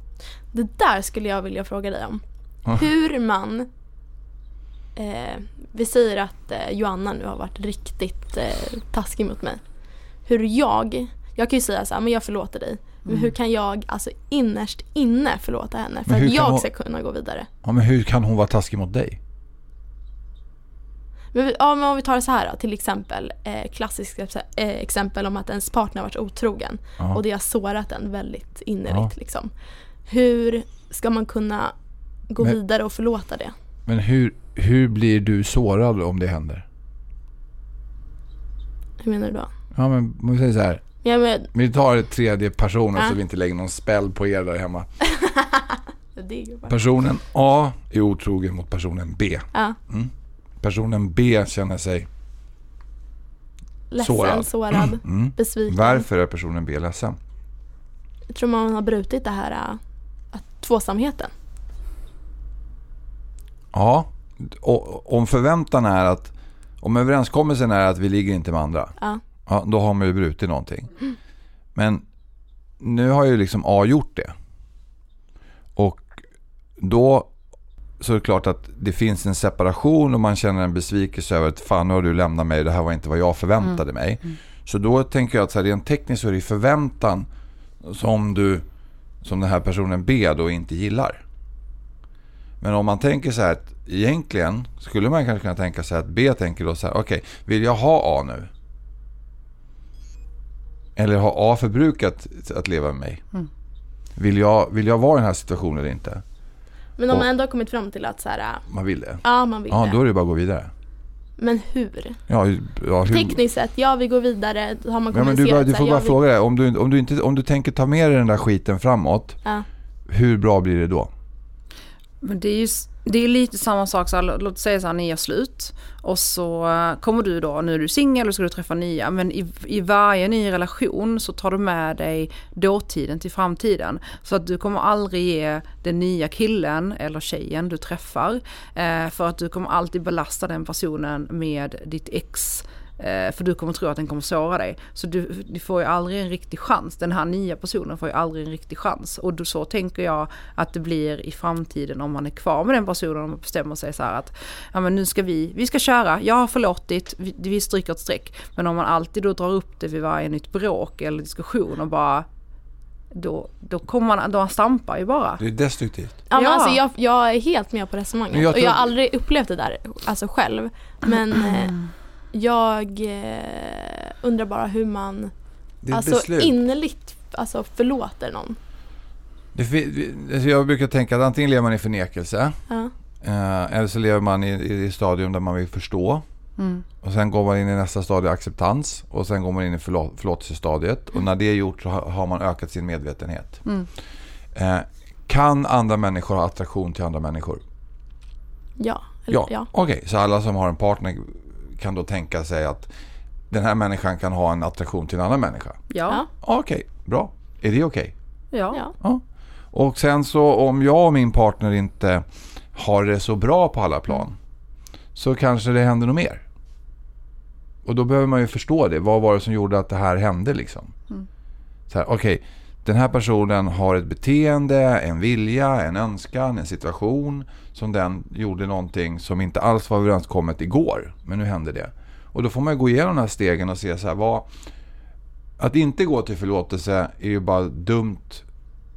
Det där skulle jag vilja fråga dig om. Hur man... Eh, vi säger att eh, Joanna nu har varit riktigt eh, taskig mot mig. Hur jag... Jag kan ju säga så här, men jag förlåter dig. Men hur kan jag alltså innerst inne förlåta henne för att jag hon... ska kunna gå vidare? Ja, men hur kan hon vara taskig mot dig? Men, ja, men om vi tar det så här då, till exempel eh, klassiskt eh, exempel om att ens partner varit otrogen ja. och det har sårat en väldigt innerligt. Ja. Liksom. Hur ska man kunna gå men, vidare och förlåta det? Men hur, hur blir du sårad om det händer? Hur menar du då? Ja men om vi säger så här. Ja, men... Vi tar tredje personen ja. så vi inte lägger någon spell på er där hemma. personen A är otrogen mot personen B. Ja. Mm. Personen B känner sig ledsen, sårad, sårad mm. besviken. Varför är personen B ledsen? Jag tror man har brutit det här äh, tvåsamheten. Ja, och om förväntan är att om överenskommelsen är att vi ligger inte med andra. Ja. Ja, då har man ju brutit någonting. Mm. Men nu har ju liksom A gjort det. Och då så är det klart att det finns en separation och man känner en besvikelse över att fan nu har du lämnat mig, det här var inte vad jag förväntade mm. mig. Mm. Så då tänker jag att så här, rent tekniskt så är det förväntan som du, som den här personen B då inte gillar. Men om man tänker så här att egentligen skulle man kanske kunna tänka sig att B tänker då så här, okej, okay, vill jag ha A nu? Eller har A förbrukat att leva med mig? Mm. Vill, jag, vill jag vara i den här situationen eller inte? Men om och, man ändå har kommit fram till att så här, äh, Man vill det? Ja, man vill ja, det. då är det bara att gå vidare. Men hur? Ja, ja, hur? Tekniskt sett, ja vi går vidare. Har man ja, men du, bara, du får bara fråga dig. Om du, om, du inte, om du tänker ta med dig den där skiten framåt. Ja. Hur bra blir det då? Men det är ju Det är lite samma sak, så här, låt säga så här, ni gör slut och så eh, kommer du då, nu är du singel och ska du träffa nya, men i, i varje ny relation så tar du med dig dåtiden till framtiden. Så att du kommer aldrig ge den nya killen eller tjejen du träffar, eh, för att du kommer alltid belasta den personen med ditt ex för du kommer tro att den kommer såra dig. Så du, du, får ju aldrig en riktig chans. Den här nya personen får ju aldrig en riktig chans. Och då, så tänker jag att det blir i framtiden om man är kvar med den personen och bestämmer sig så här att ja men nu ska vi, vi ska köra, jag har förlåtit, vi, vi stryker ett streck. Men om man alltid då drar upp det vid varje nytt bråk eller diskussion och bara då, då kommer man, då stampar ju bara. Det är destruktivt. Ja, men Alltså jag, jag är helt med på resonemanget. Jag tror... Och jag har aldrig upplevt det där alltså själv. Men eh, Jag eh, undrar bara hur man alltså, beslut. innerligt alltså, förlåter någon. Det, alltså jag brukar tänka att antingen lever man i förnekelse ja. eh, eller så lever man i, i, i stadium där man vill förstå. Mm. Och sen går man in i nästa stadie acceptans och sen går man in i förlå förlåtelsestadiet. Och när det är gjort så har man ökat sin medvetenhet. Mm. Eh, kan andra människor ha attraktion till andra människor? Ja. ja. ja. Okej, okay, så alla som har en partner kan då tänka sig att den här människan kan ha en attraktion till en annan människa? Ja. Okej, okay, bra. Är det okej? Okay? Ja. ja. Och sen så om jag och min partner inte har det så bra på alla plan så kanske det händer något mer. Och då behöver man ju förstå det. Vad var det som gjorde att det här hände liksom? Mm. okej, okay, den här personen har ett beteende, en vilja, en önskan, en situation som den gjorde någonting som inte alls var överenskommet igår. Men nu hände det. Och då får man gå igenom de här stegen och se så här, vad... Att inte gå till förlåtelse är ju bara dumt.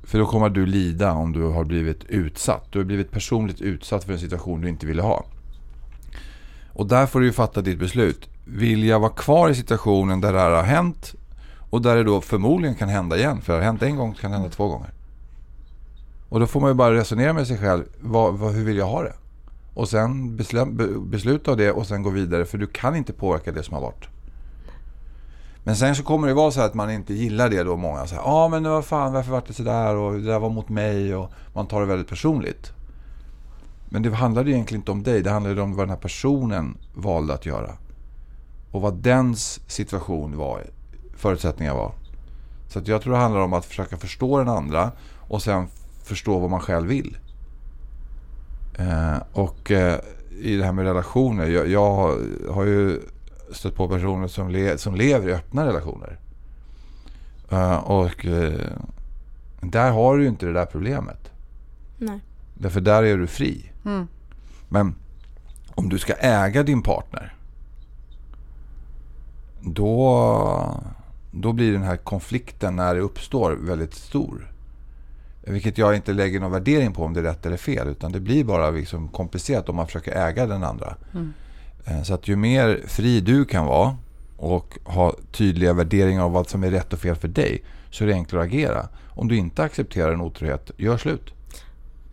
För då kommer du lida om du har blivit utsatt. Du har blivit personligt utsatt för en situation du inte ville ha. Och där får du ju fatta ditt beslut. Vill jag vara kvar i situationen där det här har hänt och där det då förmodligen kan hända igen. För det har hänt en gång, så kan det hända två gånger. Och då får man ju bara resonera med sig själv. Vad, vad, hur vill jag ha det? Och sen besluta av det och sen gå vidare. För du kan inte påverka det som har varit. Men sen så kommer det vara så att man inte gillar det då. Många säger ja ah, men vad fan varför var det sådär och det där var mot mig och man tar det väldigt personligt. Men det handlade egentligen inte om dig. Det handlade om vad den här personen valde att göra. Och vad dens situation var förutsättningar var. Så att jag tror det handlar om att försöka förstå den andra och sen förstå vad man själv vill. Eh, och eh, i det här med relationer. Jag, jag, har ju stött på personer som, le, som lever i öppna relationer. Eh, och eh, där har du ju inte det där problemet. Nej. Därför där är du fri. Mm. Men om du ska äga din partner. Då då blir den här konflikten när det uppstår väldigt stor. Vilket jag inte lägger någon värdering på om det är rätt eller fel. Utan det blir bara liksom komplicerat om man försöker äga den andra. Mm. Eh, så att ju mer fri du kan vara och ha tydliga värderingar av vad som är rätt och fel för dig. Så är det enklare att agera. Om du inte accepterar en otrohet, gör slut.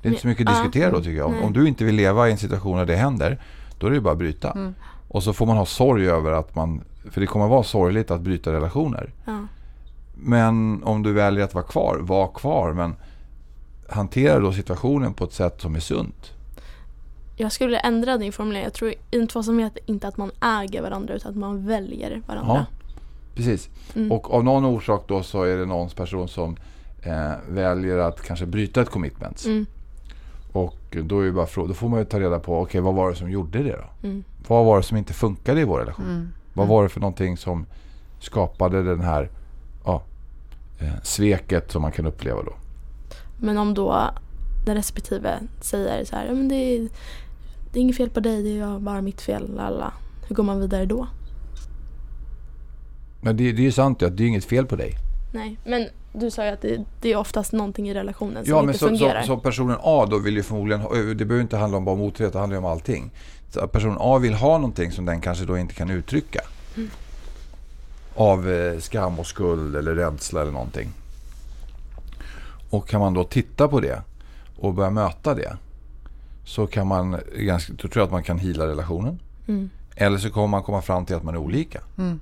Det är inte så mycket att diskutera då tycker jag. Om, om du inte vill leva i en situation där det händer. Då är det bara att bryta. Mm. Och så får man ha sorg över att man för det kommer vara sorgligt att bryta relationer. Ja. Men om du väljer att vara kvar, var kvar. Men hantera då situationen på ett sätt som är sunt. Jag skulle ändra din formulering. Jag tror inte vad som heter inte att man äger varandra utan att man väljer varandra. Ja, precis. Mm. Och av någon orsak då så är det någons person som eh, väljer att kanske bryta ett commitment. Mm. Och då, är bara, då får man ju ta reda på, okej okay, vad var det som gjorde det då? Mm. Vad var det som inte funkade i vår relation? Mm. Vad var det för någonting som skapade den här ja, eh, sveket som man kan uppleva då? Men om då den respektive säger så här, men det är, det är inget fel på dig, det är bara mitt fel, lalla. Hur går man vidare då? Men det, det är ju sant att det är inget fel på dig. Nej, men du sa ju att det, det, är oftast någonting i relationen som ja, inte så, fungerar. Ja, men så personen A då vill ju förmodligen, det behöver inte handla om bara motret, det handlar ju om allting. Så personen A vill ha någonting som den kanske då inte kan uttrycka. Mm. Av eh, skam och skuld eller rädsla eller någonting. Och kan man då titta på det och börja möta det. Så kan man, ganska, då tror jag att man kan hila relationen. Mm. Eller så kommer man komma fram till att man är olika. Mm.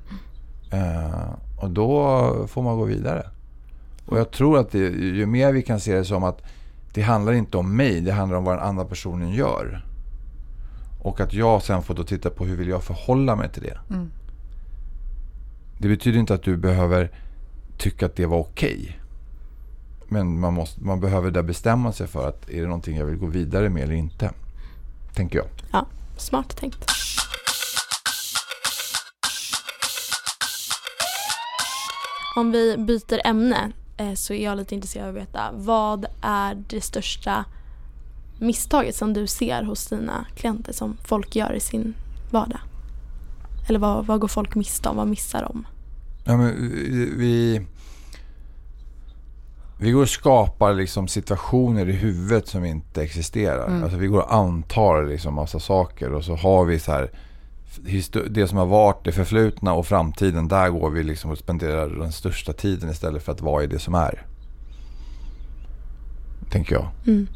Uh, och då får man gå vidare. Och jag tror att det, ju mer vi kan se det som att det handlar inte om mig, det handlar om vad den andra personen gör. Och att jag sen får då titta på hur vill jag förhålla mig till det. Mm. Det betyder inte att du behöver tycka att det var okej. Okay. Men man, måste, man behöver där bestämma sig för att är det någonting jag vill gå vidare med eller inte. Tänker jag. Ja, smart tänkt. Om vi byter ämne så är jag lite intresserad av att veta vad är det största misstaget som du ser hos dina klienter som folk gör i sin vardag? Eller vad, vad går folk miste om? Vad missar de? Ja, men vi, vi går och skapar liksom situationer i huvudet som inte existerar. Mm. Alltså vi går och antar liksom massa saker och så har vi så här det som har varit, det förflutna och framtiden. Där går vi liksom och spenderar den största tiden istället för att vara i det som är. Tänker jag. Mm.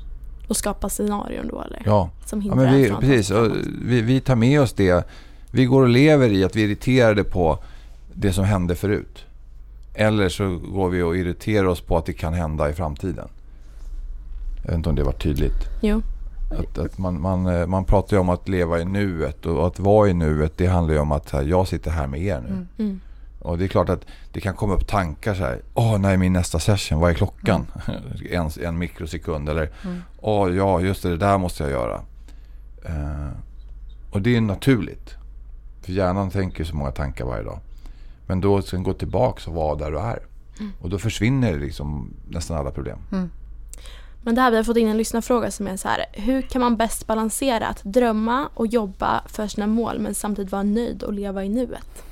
Och skapa scenarion då eller? Ja, som ja men vi, precis. Vi, vi tar med oss det. Vi går och lever i att vi är irriterade på det som hände förut. Eller så går vi och irriterar oss på att det kan hända i framtiden. Jag vet inte om det var tydligt. Jo. Att, att man, man, eh, man pratar ju om att leva i nuet och att vara i nuet det handlar ju om att här, jag sitter här med er nu. Mm. mm. Och det är klart att det kan komma upp tankar så här. Åh, när är min nästa session? Vad är klockan? Mm. en, en mikrosekund. Eller, mm. åh ja, just det, det där måste jag göra. Uh, och det är naturligt. För hjärnan tänker så många tankar varje dag. Men då ska den gå tillbaka och vara där du är. Mm. Och då försvinner liksom nästan alla problem. Men det här, vi har fått in en lyssnarfråga som är så här. Hur kan man bäst balansera att drömma och jobba för sina mål men samtidigt vara nöjd och leva i nuet?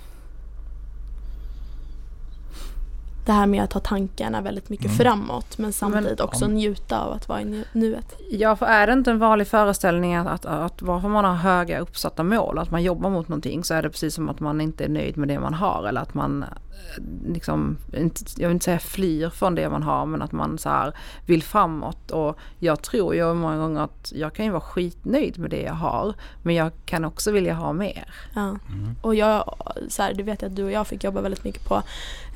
Det här med att ha tankarna väldigt mycket mm. framåt men samtidigt men, också njuta av att vara i nuet. Ja, för är det inte en vanlig föreställning att, att, att varför man har höga uppsatta mål, att man jobbar mot någonting så är det precis som att man inte är nöjd med det man har eller att man eh, liksom, jag vill inte säga flyr från det man har men att man så här vill framåt och jag tror ju många gånger att jag kan ju vara skitnöjd med det jag har men jag kan också vilja ha mer. Ja. Mm. Och jag, så här, det vet jag att du och jag fick jobba väldigt mycket på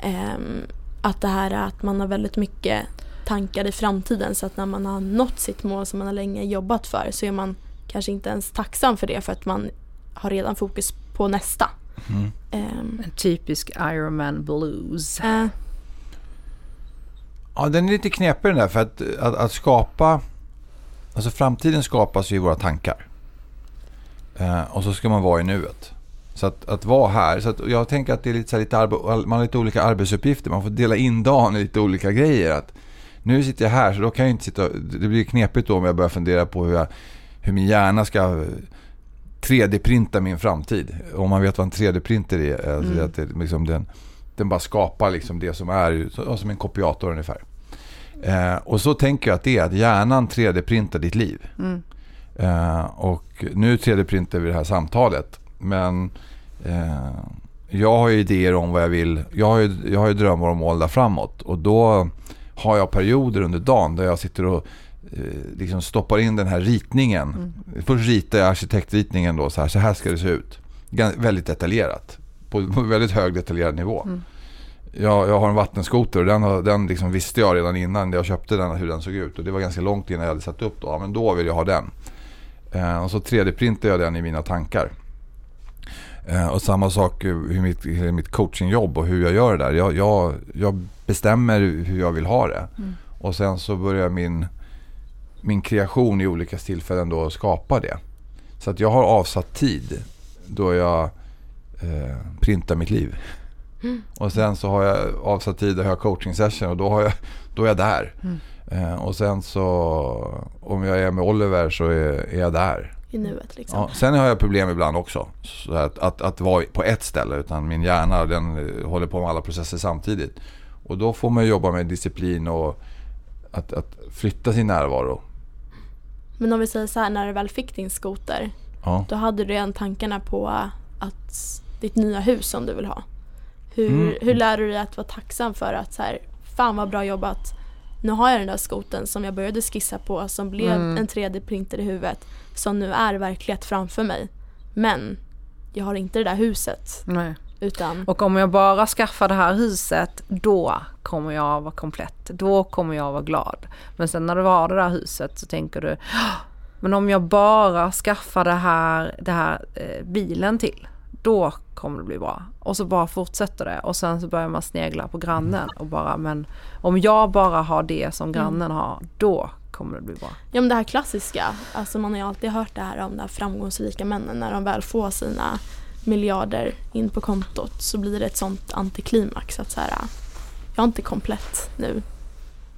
um, att det här är att man har väldigt mycket tankar i framtiden så att när man har nått sitt mål som man har länge jobbat för så är man kanske inte ens tacksam för det för att man har redan fokus på nästa. Mm. Um, en typisk Ironman blues. Uh, ja, den är lite knepig den där för att, att, att skapa, alltså framtiden skapas ju i våra tankar. Uh, och så ska man vara i nuet. Så att, att vara här. Så jag tänker att det är lite, så här, lite man har lite olika arbetsuppgifter. Man får dela in dagen i lite olika grejer. Att nu sitter jag här så då kan jag inte sitta... Det blir knepigt då om jag börjar fundera på hur, jag, hur min hjärna ska 3D-printa min framtid. Om man vet vad en 3D-printer är. Alltså mm. att det, liksom den, den bara skapar liksom det som är som en kopiator ungefär. Eh, och så tänker jag att det är att hjärnan 3D-printar ditt liv. Mm. Eh, och nu 3D-printar vi det här samtalet. Men eh, jag har ju idéer om vad jag vill. Jag har ju, jag har ju drömmar och mål där framåt. Och då har jag perioder under dagen där jag sitter och eh, liksom stoppar in den här ritningen. Mm. Först ritar jag arkitektritningen då så här. Så här ska det se ut. Väldigt detaljerat. På, på väldigt hög detaljerad nivå. Mm. Jag, jag har en vattenskoter och den, den liksom visste jag redan innan jag köpte den hur den såg ut. Och det var ganska långt innan jag hade satt upp då. Ja, men då vill jag ha den. Eh, och så 3D-printar jag den i mina tankar. Eh, och samma sak i mitt, mitt coachingjobb och hur jag gör det där. Jag, jag, jag bestämmer hur jag vill ha det. Mm. Och sen så börjar min, min kreation i olika tillfällen då skapa det. Så att jag har avsatt tid då jag eh, printar mitt liv. Mm. Och sen så har jag avsatt tid då jag har coaching session och då, har jag, då är jag där. Mm. Eh, och sen så om jag är med Oliver så är, är jag där i nuet. Liksom. Ja, sen har jag problem ibland också. Så att, att, att vara på ett ställe. Utan min hjärna den eh, håller på med alla processer samtidigt. Och då får man jobba med disciplin och att, att flytta sin närvaro. Men om vi säger så här, när du väl fick din skoter. Ja. Då hade du redan tankarna på att ditt nya hus som du vill ha. Hur, mm. hur lär du dig att vara tacksam för att så här, fan vad bra jobbat. Nu har jag den där skoten som jag började skissa på som blev mm. en 3D-printer i huvudet som nu är verklighet framför mig. Men jag har inte det där huset. Nej. Utan... Och om jag bara skaffar det här huset, då kommer jag vara komplett. Då kommer jag vara glad. Men sen när du har det där huset så tänker du, men om jag bara skaffar det här, det här eh, bilen till, då kommer det bli bra. Och så bara fortsätter det och sen så börjar man snegla på grannen och bara, men om jag bara har det som grannen mm. har, då kommer det bli bra. Ja men det här klassiska, alltså man har ju alltid hört det här om de här framgångsrika männen när de väl får sina miljarder in på kontot så blir det ett sånt antiklimax att så här, jag är inte komplett nu.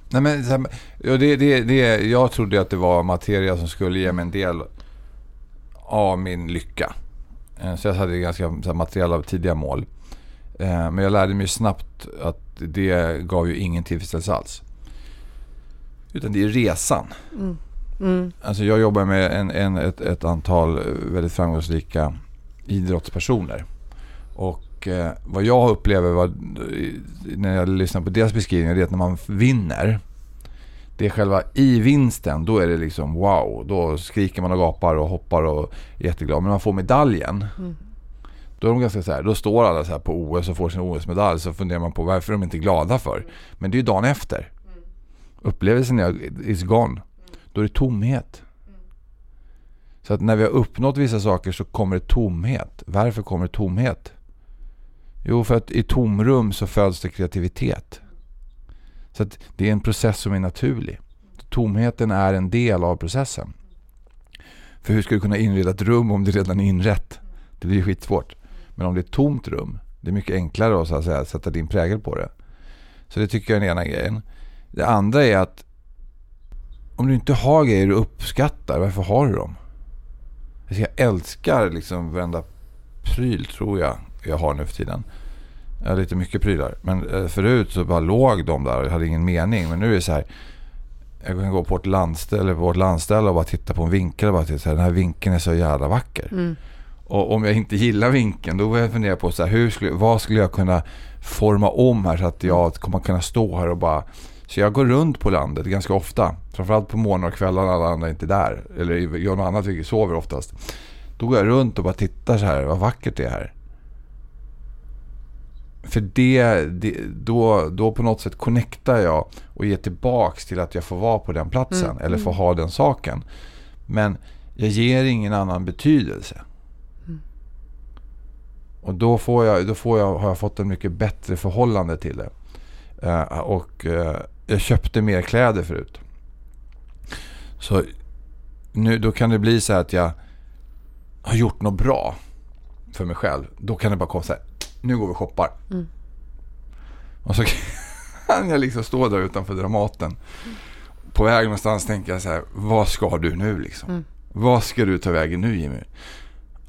Nej, men, ja, det, det, det, jag trodde att det var materia som skulle ge mig en del av min lycka. Eh, så jag hade ganska materiella tidiga mål. Eh, men jag lärde mig snabbt att det gav ju ingen tillfredsställelse alls. Utan det är resan. Mm. Mm. Alltså jag jobbar med en, en, ett, ett antal väldigt framgångsrika idrottspersoner. Och eh, vad jag upplever var, när jag lyssnar på deras beskrivningar, det är att när man vinner, det är själva i vinsten, då är det liksom wow. Då skriker man och gapar och hoppar och är jätteglad. Men när man får medaljen, mm. då är de ganska så här, då står alla så på OS och får sin OS-medalj. Så funderar man på varför de inte är glada för. Men det är ju dagen efter. Upplevelsen är is gone. Då är det tomhet. Så att när vi har uppnått vissa saker så kommer det tomhet. Varför kommer det tomhet? Jo, för att i tomrum så föds det kreativitet. Så att det är en process som är naturlig. Tomheten är en del av processen. För hur ska du kunna inreda ett rum om det redan är inrett? Det blir ju skitsvårt. Men om det är ett tomt rum, det är mycket enklare att, så att säga, sätta din prägel på det. Så det tycker jag är den ena grejen. Det andra är att om du inte har grejer du uppskattar, varför har du dem? Jag älskar liksom varenda pryl tror jag jag har nu för tiden. Jag har lite mycket prylar. Men eh, förut så bara låg de där och hade ingen mening. Men nu är det så här. Jag kan gå på ett landställe, på ett landställe och bara titta på en vinkel och bara titta, den här vinkeln är så jävla vacker. Mm. Och om jag inte gillar vinkeln då börjar jag fundera på så här, hur skulle, vad skulle jag kunna forma om här så att jag kommer kunna stå här och bara så jag går runt på landet ganska ofta. Framförallt på morgnar och kvällar när alla andra inte är där. Eller gör något annat, vilket sover oftast. Då går jag runt och bara tittar så här, vad vackert det är här. För det, det, då, då på något sätt connectar jag och ger tillbaks till att jag får vara på den platsen. Mm. Eller får mm. ha den saken. Men jag ger ingen annan betydelse. Mm. Och då, får jag, då får jag, har jag fått en mycket bättre förhållande till det. Uh, och uh, jag köpte mer kläder förut. Så nu, då kan det bli så att jag har gjort något bra för mig själv. Då kan det bara komma så här, nu går vi och shoppar. Mm. Och så kan jag liksom stå där utanför Dramaten. På väg någonstans tänker jag så här, vad ska du nu liksom? Mm. Vad ska du ta vägen nu Jimmy?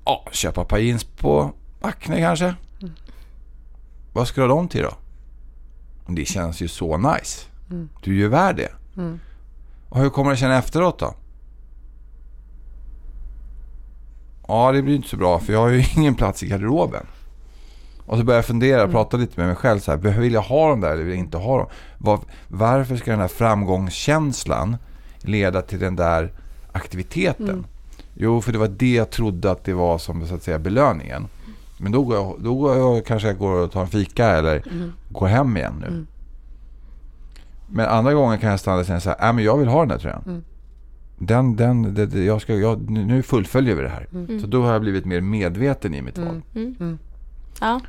Ja, köpa ett par jeans på Acne kanske. Mm. Vad ska du ha dem till då? Det känns ju så nice. Mm. Du är ju värd det. Mm. Och hur kommer det känna efteråt då? Ja, det blir inte så bra för jag har ju ingen plats i garderoben. Och så börjar jag fundera och mm. prata lite med mig själv. Så här, vill jag ha dem där eller vill jag inte ha dem? Var, varför ska den här framgångskänslan leda till den där aktiviteten? Mm. Jo, för det var det jag trodde att det var som så att säga belöningen. Men då, går jag, då går jag, kanske jag går och tar en fika eller mm. går hem igen nu. Mm. Men andra gånger kan jag stanna och säga så här, äh, men jag vill ha den där tröjan. Mm. Den, den, det, jag ska, jag, nu fullföljer vi det här. Mm. Så då har jag blivit mer medveten i mitt val. Mm. Mm. mm. Ja,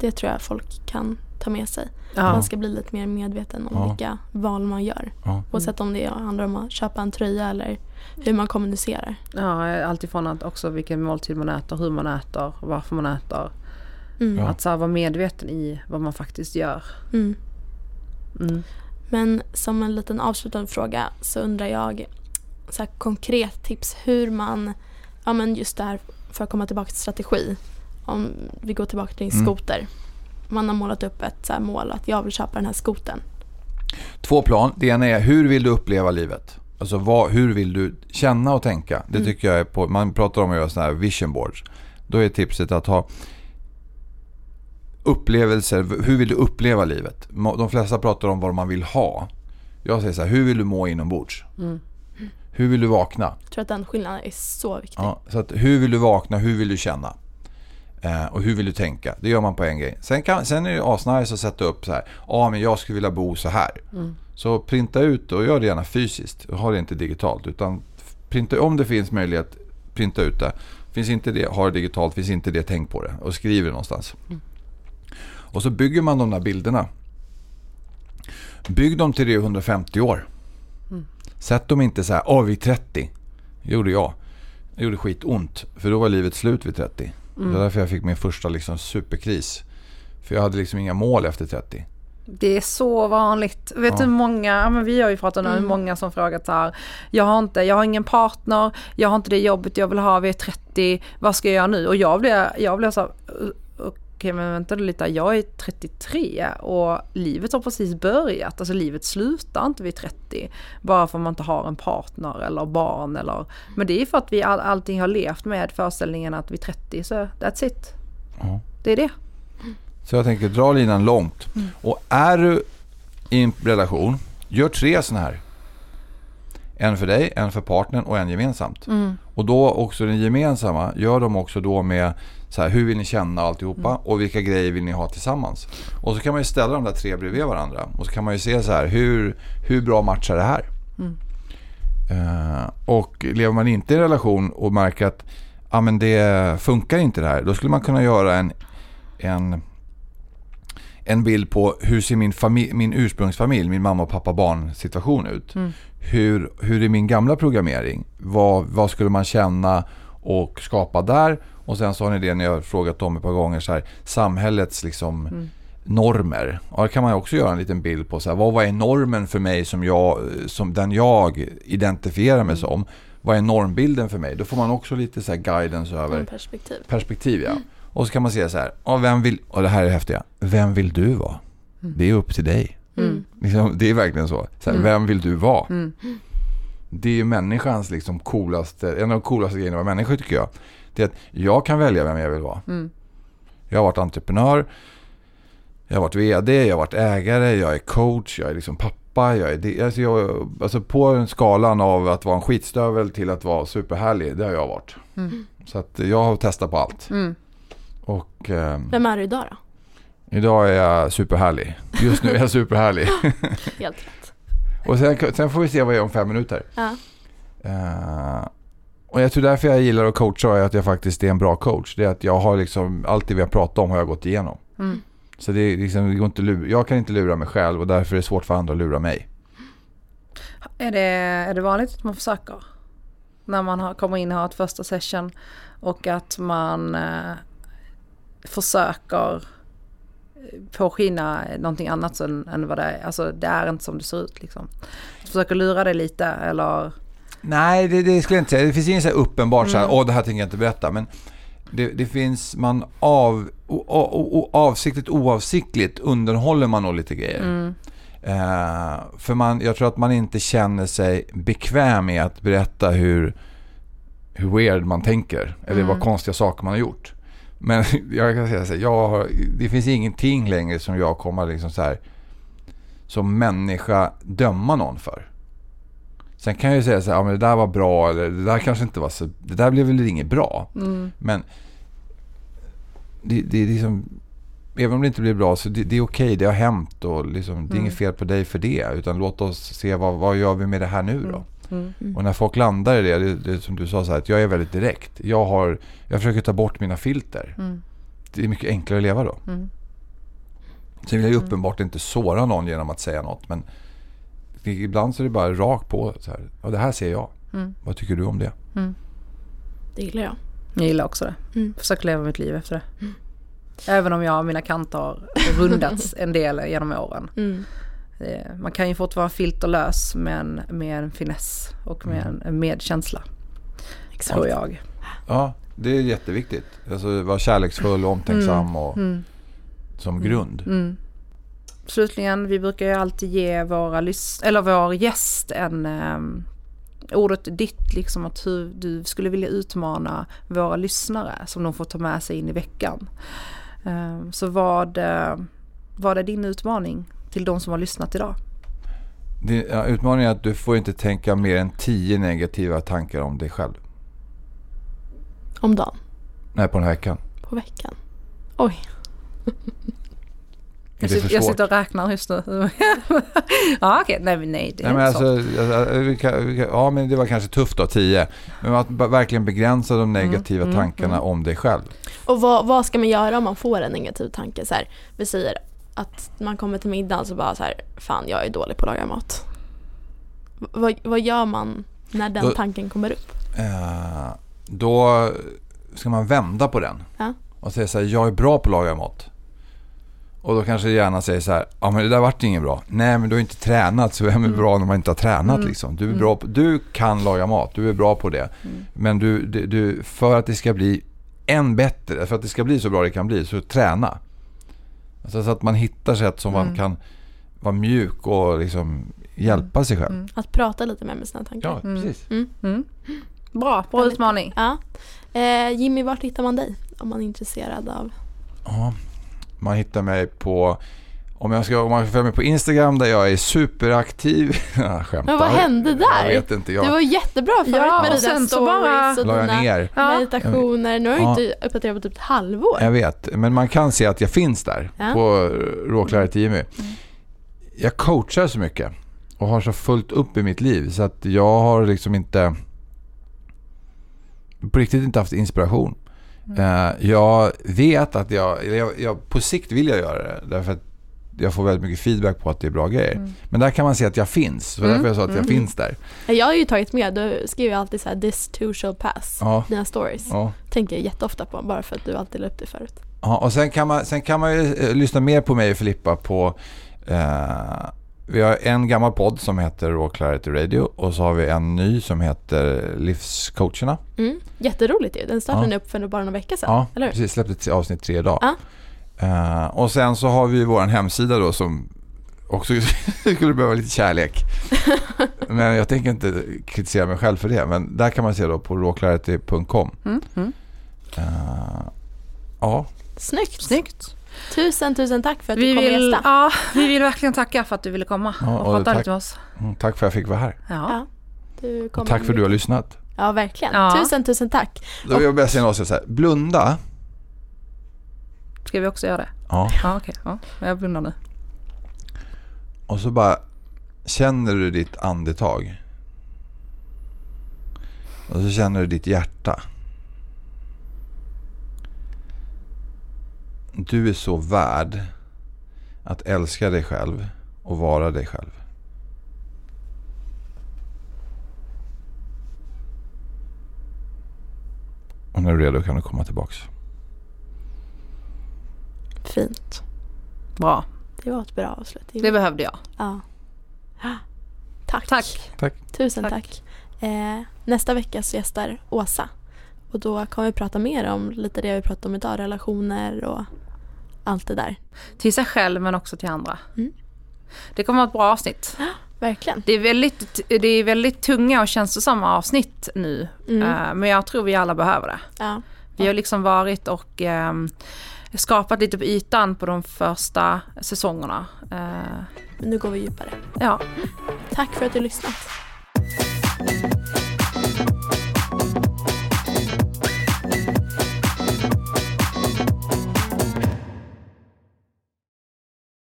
det tror jag folk kan ta med sig. Ja. Man ska bli lite mer medveten om ja. vilka val man gör. Ja. Oavsett om det handlar om att köpa en tröja eller hur man kommunicerar. Ja, alltifrån att också vilken måltid man äter, hur man äter, varför man äter. Mm. Att så här, vara medveten i vad man faktiskt gör. Mm. Mm. Men som en liten avslutande fråga så undrar jag så här, konkret tips hur man, ja men just det här för att komma tillbaka till strategi. Om vi går tillbaka till din mm. skoter. Man har målat upp ett så mål att jag vill köpa den här skoten. Två plan. Det ena är hur vill du uppleva livet? Alltså vad, hur vill du känna och tänka? Det mm. tycker jag är på, man pratar om att göra sådana här vision boards. Då är tipset att ha upplevelser. Hur vill du uppleva livet? De flesta pratar om vad man vill ha. Jag säger så här, hur vill du må inombords? Mm. Hur vill du vakna? Jag tror att den skillnaden är så viktig. Ja, så att, hur vill du vakna? Hur vill du känna? Eh, och hur vill du tänka? Det gör man på en grej. Sen, kan, sen är det asnice att sätta upp så här. Ja, men jag skulle vilja bo så här. Mm. Så printa ut och gör det gärna fysiskt. Ha det inte digitalt. Utan printa, om det finns möjlighet, printa ut det. Finns inte det, ha det digitalt. Finns inte det, tänk på det. Och skriv det någonstans. Mm. Och så bygger man de där bilderna. Bygg dem till det 150 år. Mm. Sätt dem inte så här, åh vi är 30. Det gjorde jag. Det gjorde skitont. För då var livet slut vid 30. Mm. Det var därför jag fick min första liksom, superkris. För jag hade liksom inga mål efter 30. Det är så vanligt. Vet du ja. hur många, men vi har ju pratat om mm. hur många som frågat så här. Jag har inte, jag har ingen partner, jag har inte det jobbet jag vill ha, vi är 30, vad ska jag göra nu? Och jag blev, jag blev så här, okej men vänta lite, jag är 33 och livet har precis börjat. Alltså livet slutar inte vid 30. Bara för att man inte har en partner eller barn eller. Men det är för att vi all, allting har levt med föreställningen att vid 30 så that's it. Mm. Det är det. Så jag tänker dra linan långt. Mm. Och är du i en relation, gör tre sådana här. En för dig, en för partnern och en gemensamt. Mm. Och då också den gemensamma, gör dem också då med så här, hur vill ni känna alltihopa mm. och vilka grejer vill ni ha tillsammans. Och så kan man ju ställa de där tre bredvid varandra och så kan man ju se så här, hur, hur bra matchar det här? Mm. Uh, och lever man inte i en relation och märker att ah, men det funkar inte det här, då skulle man kunna göra en, en en bild på hur ser min, familj, min ursprungsfamilj, min mamma, pappa, barn situation ut. Mm. Hur, hur är min gamla programmering? Vad, vad skulle man känna och skapa där? Och sen så har ni det ni har frågat om ett par gånger, så här, samhällets liksom mm. normer. Och det kan man också göra en liten bild på. Så här, vad, vad är normen för mig som, jag, som den jag identifierar mig mm. som? Vad är normbilden för mig? Då får man också lite så här guidance över perspektiv. Perspektiv, ja. Mm. Och så kan man säga så här, och vem vill, och det här är häftiga, vem vill du vara? Mm. Det är upp till dig. Mm. Liksom, det är verkligen så. så här, mm. Vem vill du vara? Det är människans liksom coolaste, en av de coolaste grejerna med människor tycker jag. Det är att jag kan välja vem jag vill vara. Mm. Jag har varit entreprenör, jag har varit vd, jag har varit ägare, jag är coach, jag är liksom pappa. Jag är det, alltså, jag, alltså på skalan av att vara en skitstövel till att vara superhärlig, det har jag varit. Mm. Så att jag har testat på allt. Mm. Och, eh, Vem är du idag då? Idag är jag superhärlig. Just nu är jag superhärlig. Helt rätt. och sen, sen, får vi se vad jag är om fem minuter. Ja. Uh, och jag tror därför jag gillar att coacha är att jag faktiskt är en bra coach. Det är att jag har liksom, allt det vi har pratat om har jag gått igenom. Mm. Så det, är liksom, det går inte lura, jag kan inte lura mig själv och därför är det svårt för andra att lura mig. Är det, är det vanligt att man försöker? När man har, kommer in och har ett första session och att man eh, försöker påskina någonting annat än, än vad det är. Alltså det är inte som det ser ut liksom. Försöker lura dig lite eller? Nej, det, det skulle jag inte säga. Det finns inget så uppenbart så här, mm. åh det här tänker jag inte berätta. Men det, det finns, man av, o, o, o, avsiktligt oavsiktligt underhåller man nog lite grejer. Mm. Uh, för man, jag tror att man inte känner sig bekväm med att berätta hur, hur weird man tänker. Eller mm. vad konstiga saker man har gjort. Men jag kan säga så här, jag har, det finns ingenting längre som jag kommer liksom så här, som människa döma någon för. Sen kan jag ju säga så här, ja, men det där var bra eller det där kanske inte var så, det där blev väl inget bra. Mm. Men det, det är liksom, även om det inte blir bra så det, det är okej, okay, det har hänt och liksom, det är mm. inget fel på dig för det. Utan låt oss se vad, vad gör vi med det här nu då. Mm. Mm. Och när folk landar i det, det, det som du sa, så här, att jag är väldigt direkt. Jag, har, jag försöker ta bort mina filter. Mm. Det är mycket enklare att leva då. Mm. Sen vill jag ju mm. uppenbart inte såra någon genom att säga något. Men ibland så är det bara rakt på. Så här, ja, det här ser jag. Mm. Vad tycker du om det? Mm. Det gillar jag. Jag gillar också det. Mm. Försöker leva mitt liv efter det. Även om jag och mina kanter har rundats en del genom åren. Mm. Eh, man kan ju fortfarande vara filterlös men med en finess och med mm. en medkänsla. Exakt. Tror jag. Ja, det är jätteviktigt. Alltså vara kärleksfull och omtänksam mm. och mm. som grund. Slutligen, vi brukar ju alltid ge våra lys- eller vår gäst en um, ordet ditt, liksom att hur du skulle vilja utmana våra lyssnare som de får ta med sig in i veckan. Um, så vad, uh, vad är din utmaning till de som har lyssnat idag? Det, ja, utmaningen är att du får inte tänka mer än tio negativa tankar om dig själv. Om dagen? Nej, på den här veckan. På veckan. Oj. Jag, sitter, jag sitter och räknar just nu. ja, okej. Okay. Nej, nej, det är nej, inte men alltså, Ja, men det var kanske tufft då, tio. Men att verkligen begränsa de negativa mm, mm tankarna mm, om dig själv. Och vad, vad, ska man göra om man får en negativ tanke? Så här, vi säger att man kommer till middagen så bara så här, fan jag är dålig på att laga mat. Vad, vad gör man när den då, tanken kommer upp? Eh, då ska man vända på den. Ja. Och säga så här, jag är bra på att laga mat. Och då kanske gärna säger så här, ja men det där vart inget bra. Nej men du har inte tränat, så vem är mm. bra när man inte har tränat mm. liksom? Du, är bra på, du kan laga mat, du är bra på det. Mm. Men du, du, du, för att det ska bli än bättre, för att det ska bli så bra det kan bli, så träna. Alltså så att man hittar sätt som man mm. kan vara mjuk och liksom hjälpa mm. sig själv. Mm. Att prata lite mer med sina tankar. Ja, precis. Bra, bra utmaning. Ja. Eh, Jimmy, vart hittar man dig om man är intresserad av? Ja, man hittar mig på om, jag ska, om man följer mig på Instagram där jag är superaktiv. Skämtar. Men vad hände där? Jag vet inte. Jag... Det var jättebra förut ja, med dina stories och dina ner. meditationer. Nu har du ja. inte uppdaterat på typ ett halvår. Jag vet, men man kan se att jag finns där ja. på Råklärare Jimmy. Mm. Jag coachar så mycket och har så fullt upp i mitt liv så att jag har liksom inte på riktigt inte haft inspiration. Mm. Jag vet att jag, jag, jag, på sikt vill jag göra det. Därför att jag får väldigt mycket feedback på att det är bra grejer. Mm. Men där kan man se att jag finns. Så mm. därför jag sa att jag mm. finns där. Jag har ju tagit med, du skriver alltid så här this too shall pass. Ja. Dina stories. Ja. Tänker jag jätteofta på bara för att du alltid la upp det förut. Ja, och sen kan man, sen kan man ju eh, lyssna mer på mig och Filippa på eh, vi har en gammal podd som heter Raw Clarity Radio och så har vi en ny som heter Livscoacherna. Mm, jätteroligt ju. Den startade ja. upp för bara några veckor sedan. Ja, eller? precis. Släppte avsnitt tre idag. Ja. Uh, och sen så har vi vår hemsida då som också skulle behöva lite kärlek. men jag tänker inte kritisera mig själv för det. Men där kan man se då på rawclarity.com. Mm, mm. Uh, ja. Snyggt. Snyggt. Tusen, tusen tack för att vi du kom vill, gästa. Ja, vi vill verkligen tacka för att du ville komma ja, och, och prata lite med oss. Mm, tack för att jag fick vara här. Ja. ja tack för att du har lyssnat. Ja, verkligen. Ja. Tusen, tusen tack. Då vill jag bara säga något så här. Blunda. Ska vi också göra det? Ja. Ja, okej. Okay. Ja, jag blundar nu. Och så bara känner du ditt andetag. Och så känner du ditt hjärta. Du är så värd att älska dig själv och vara dig själv. Och när du är redo kan du komma tillbaks. Fint. Bra. Det var ett bra avslut. Det behövde jag. Ja. Tack. Tack. tack. Tusen tack. tack. Eh, nästa vecka så gästar Åsa. Och då kommer vi prata mer om lite det vi pratade om idag, relationer och allt det där. Till sig själv men också till andra. Mm. Det kommer att vara ett bra avsnitt. Ja, verkligen. Det är, väldigt, det är väldigt tunga och känslosamma avsnitt nu. Mm. Uh, men jag tror vi alla behöver det. Ja. Vi har liksom varit och um, skapat lite på ytan på de första säsongerna. Uh, nu går vi djupare. Ja. Tack för att du lyssnat.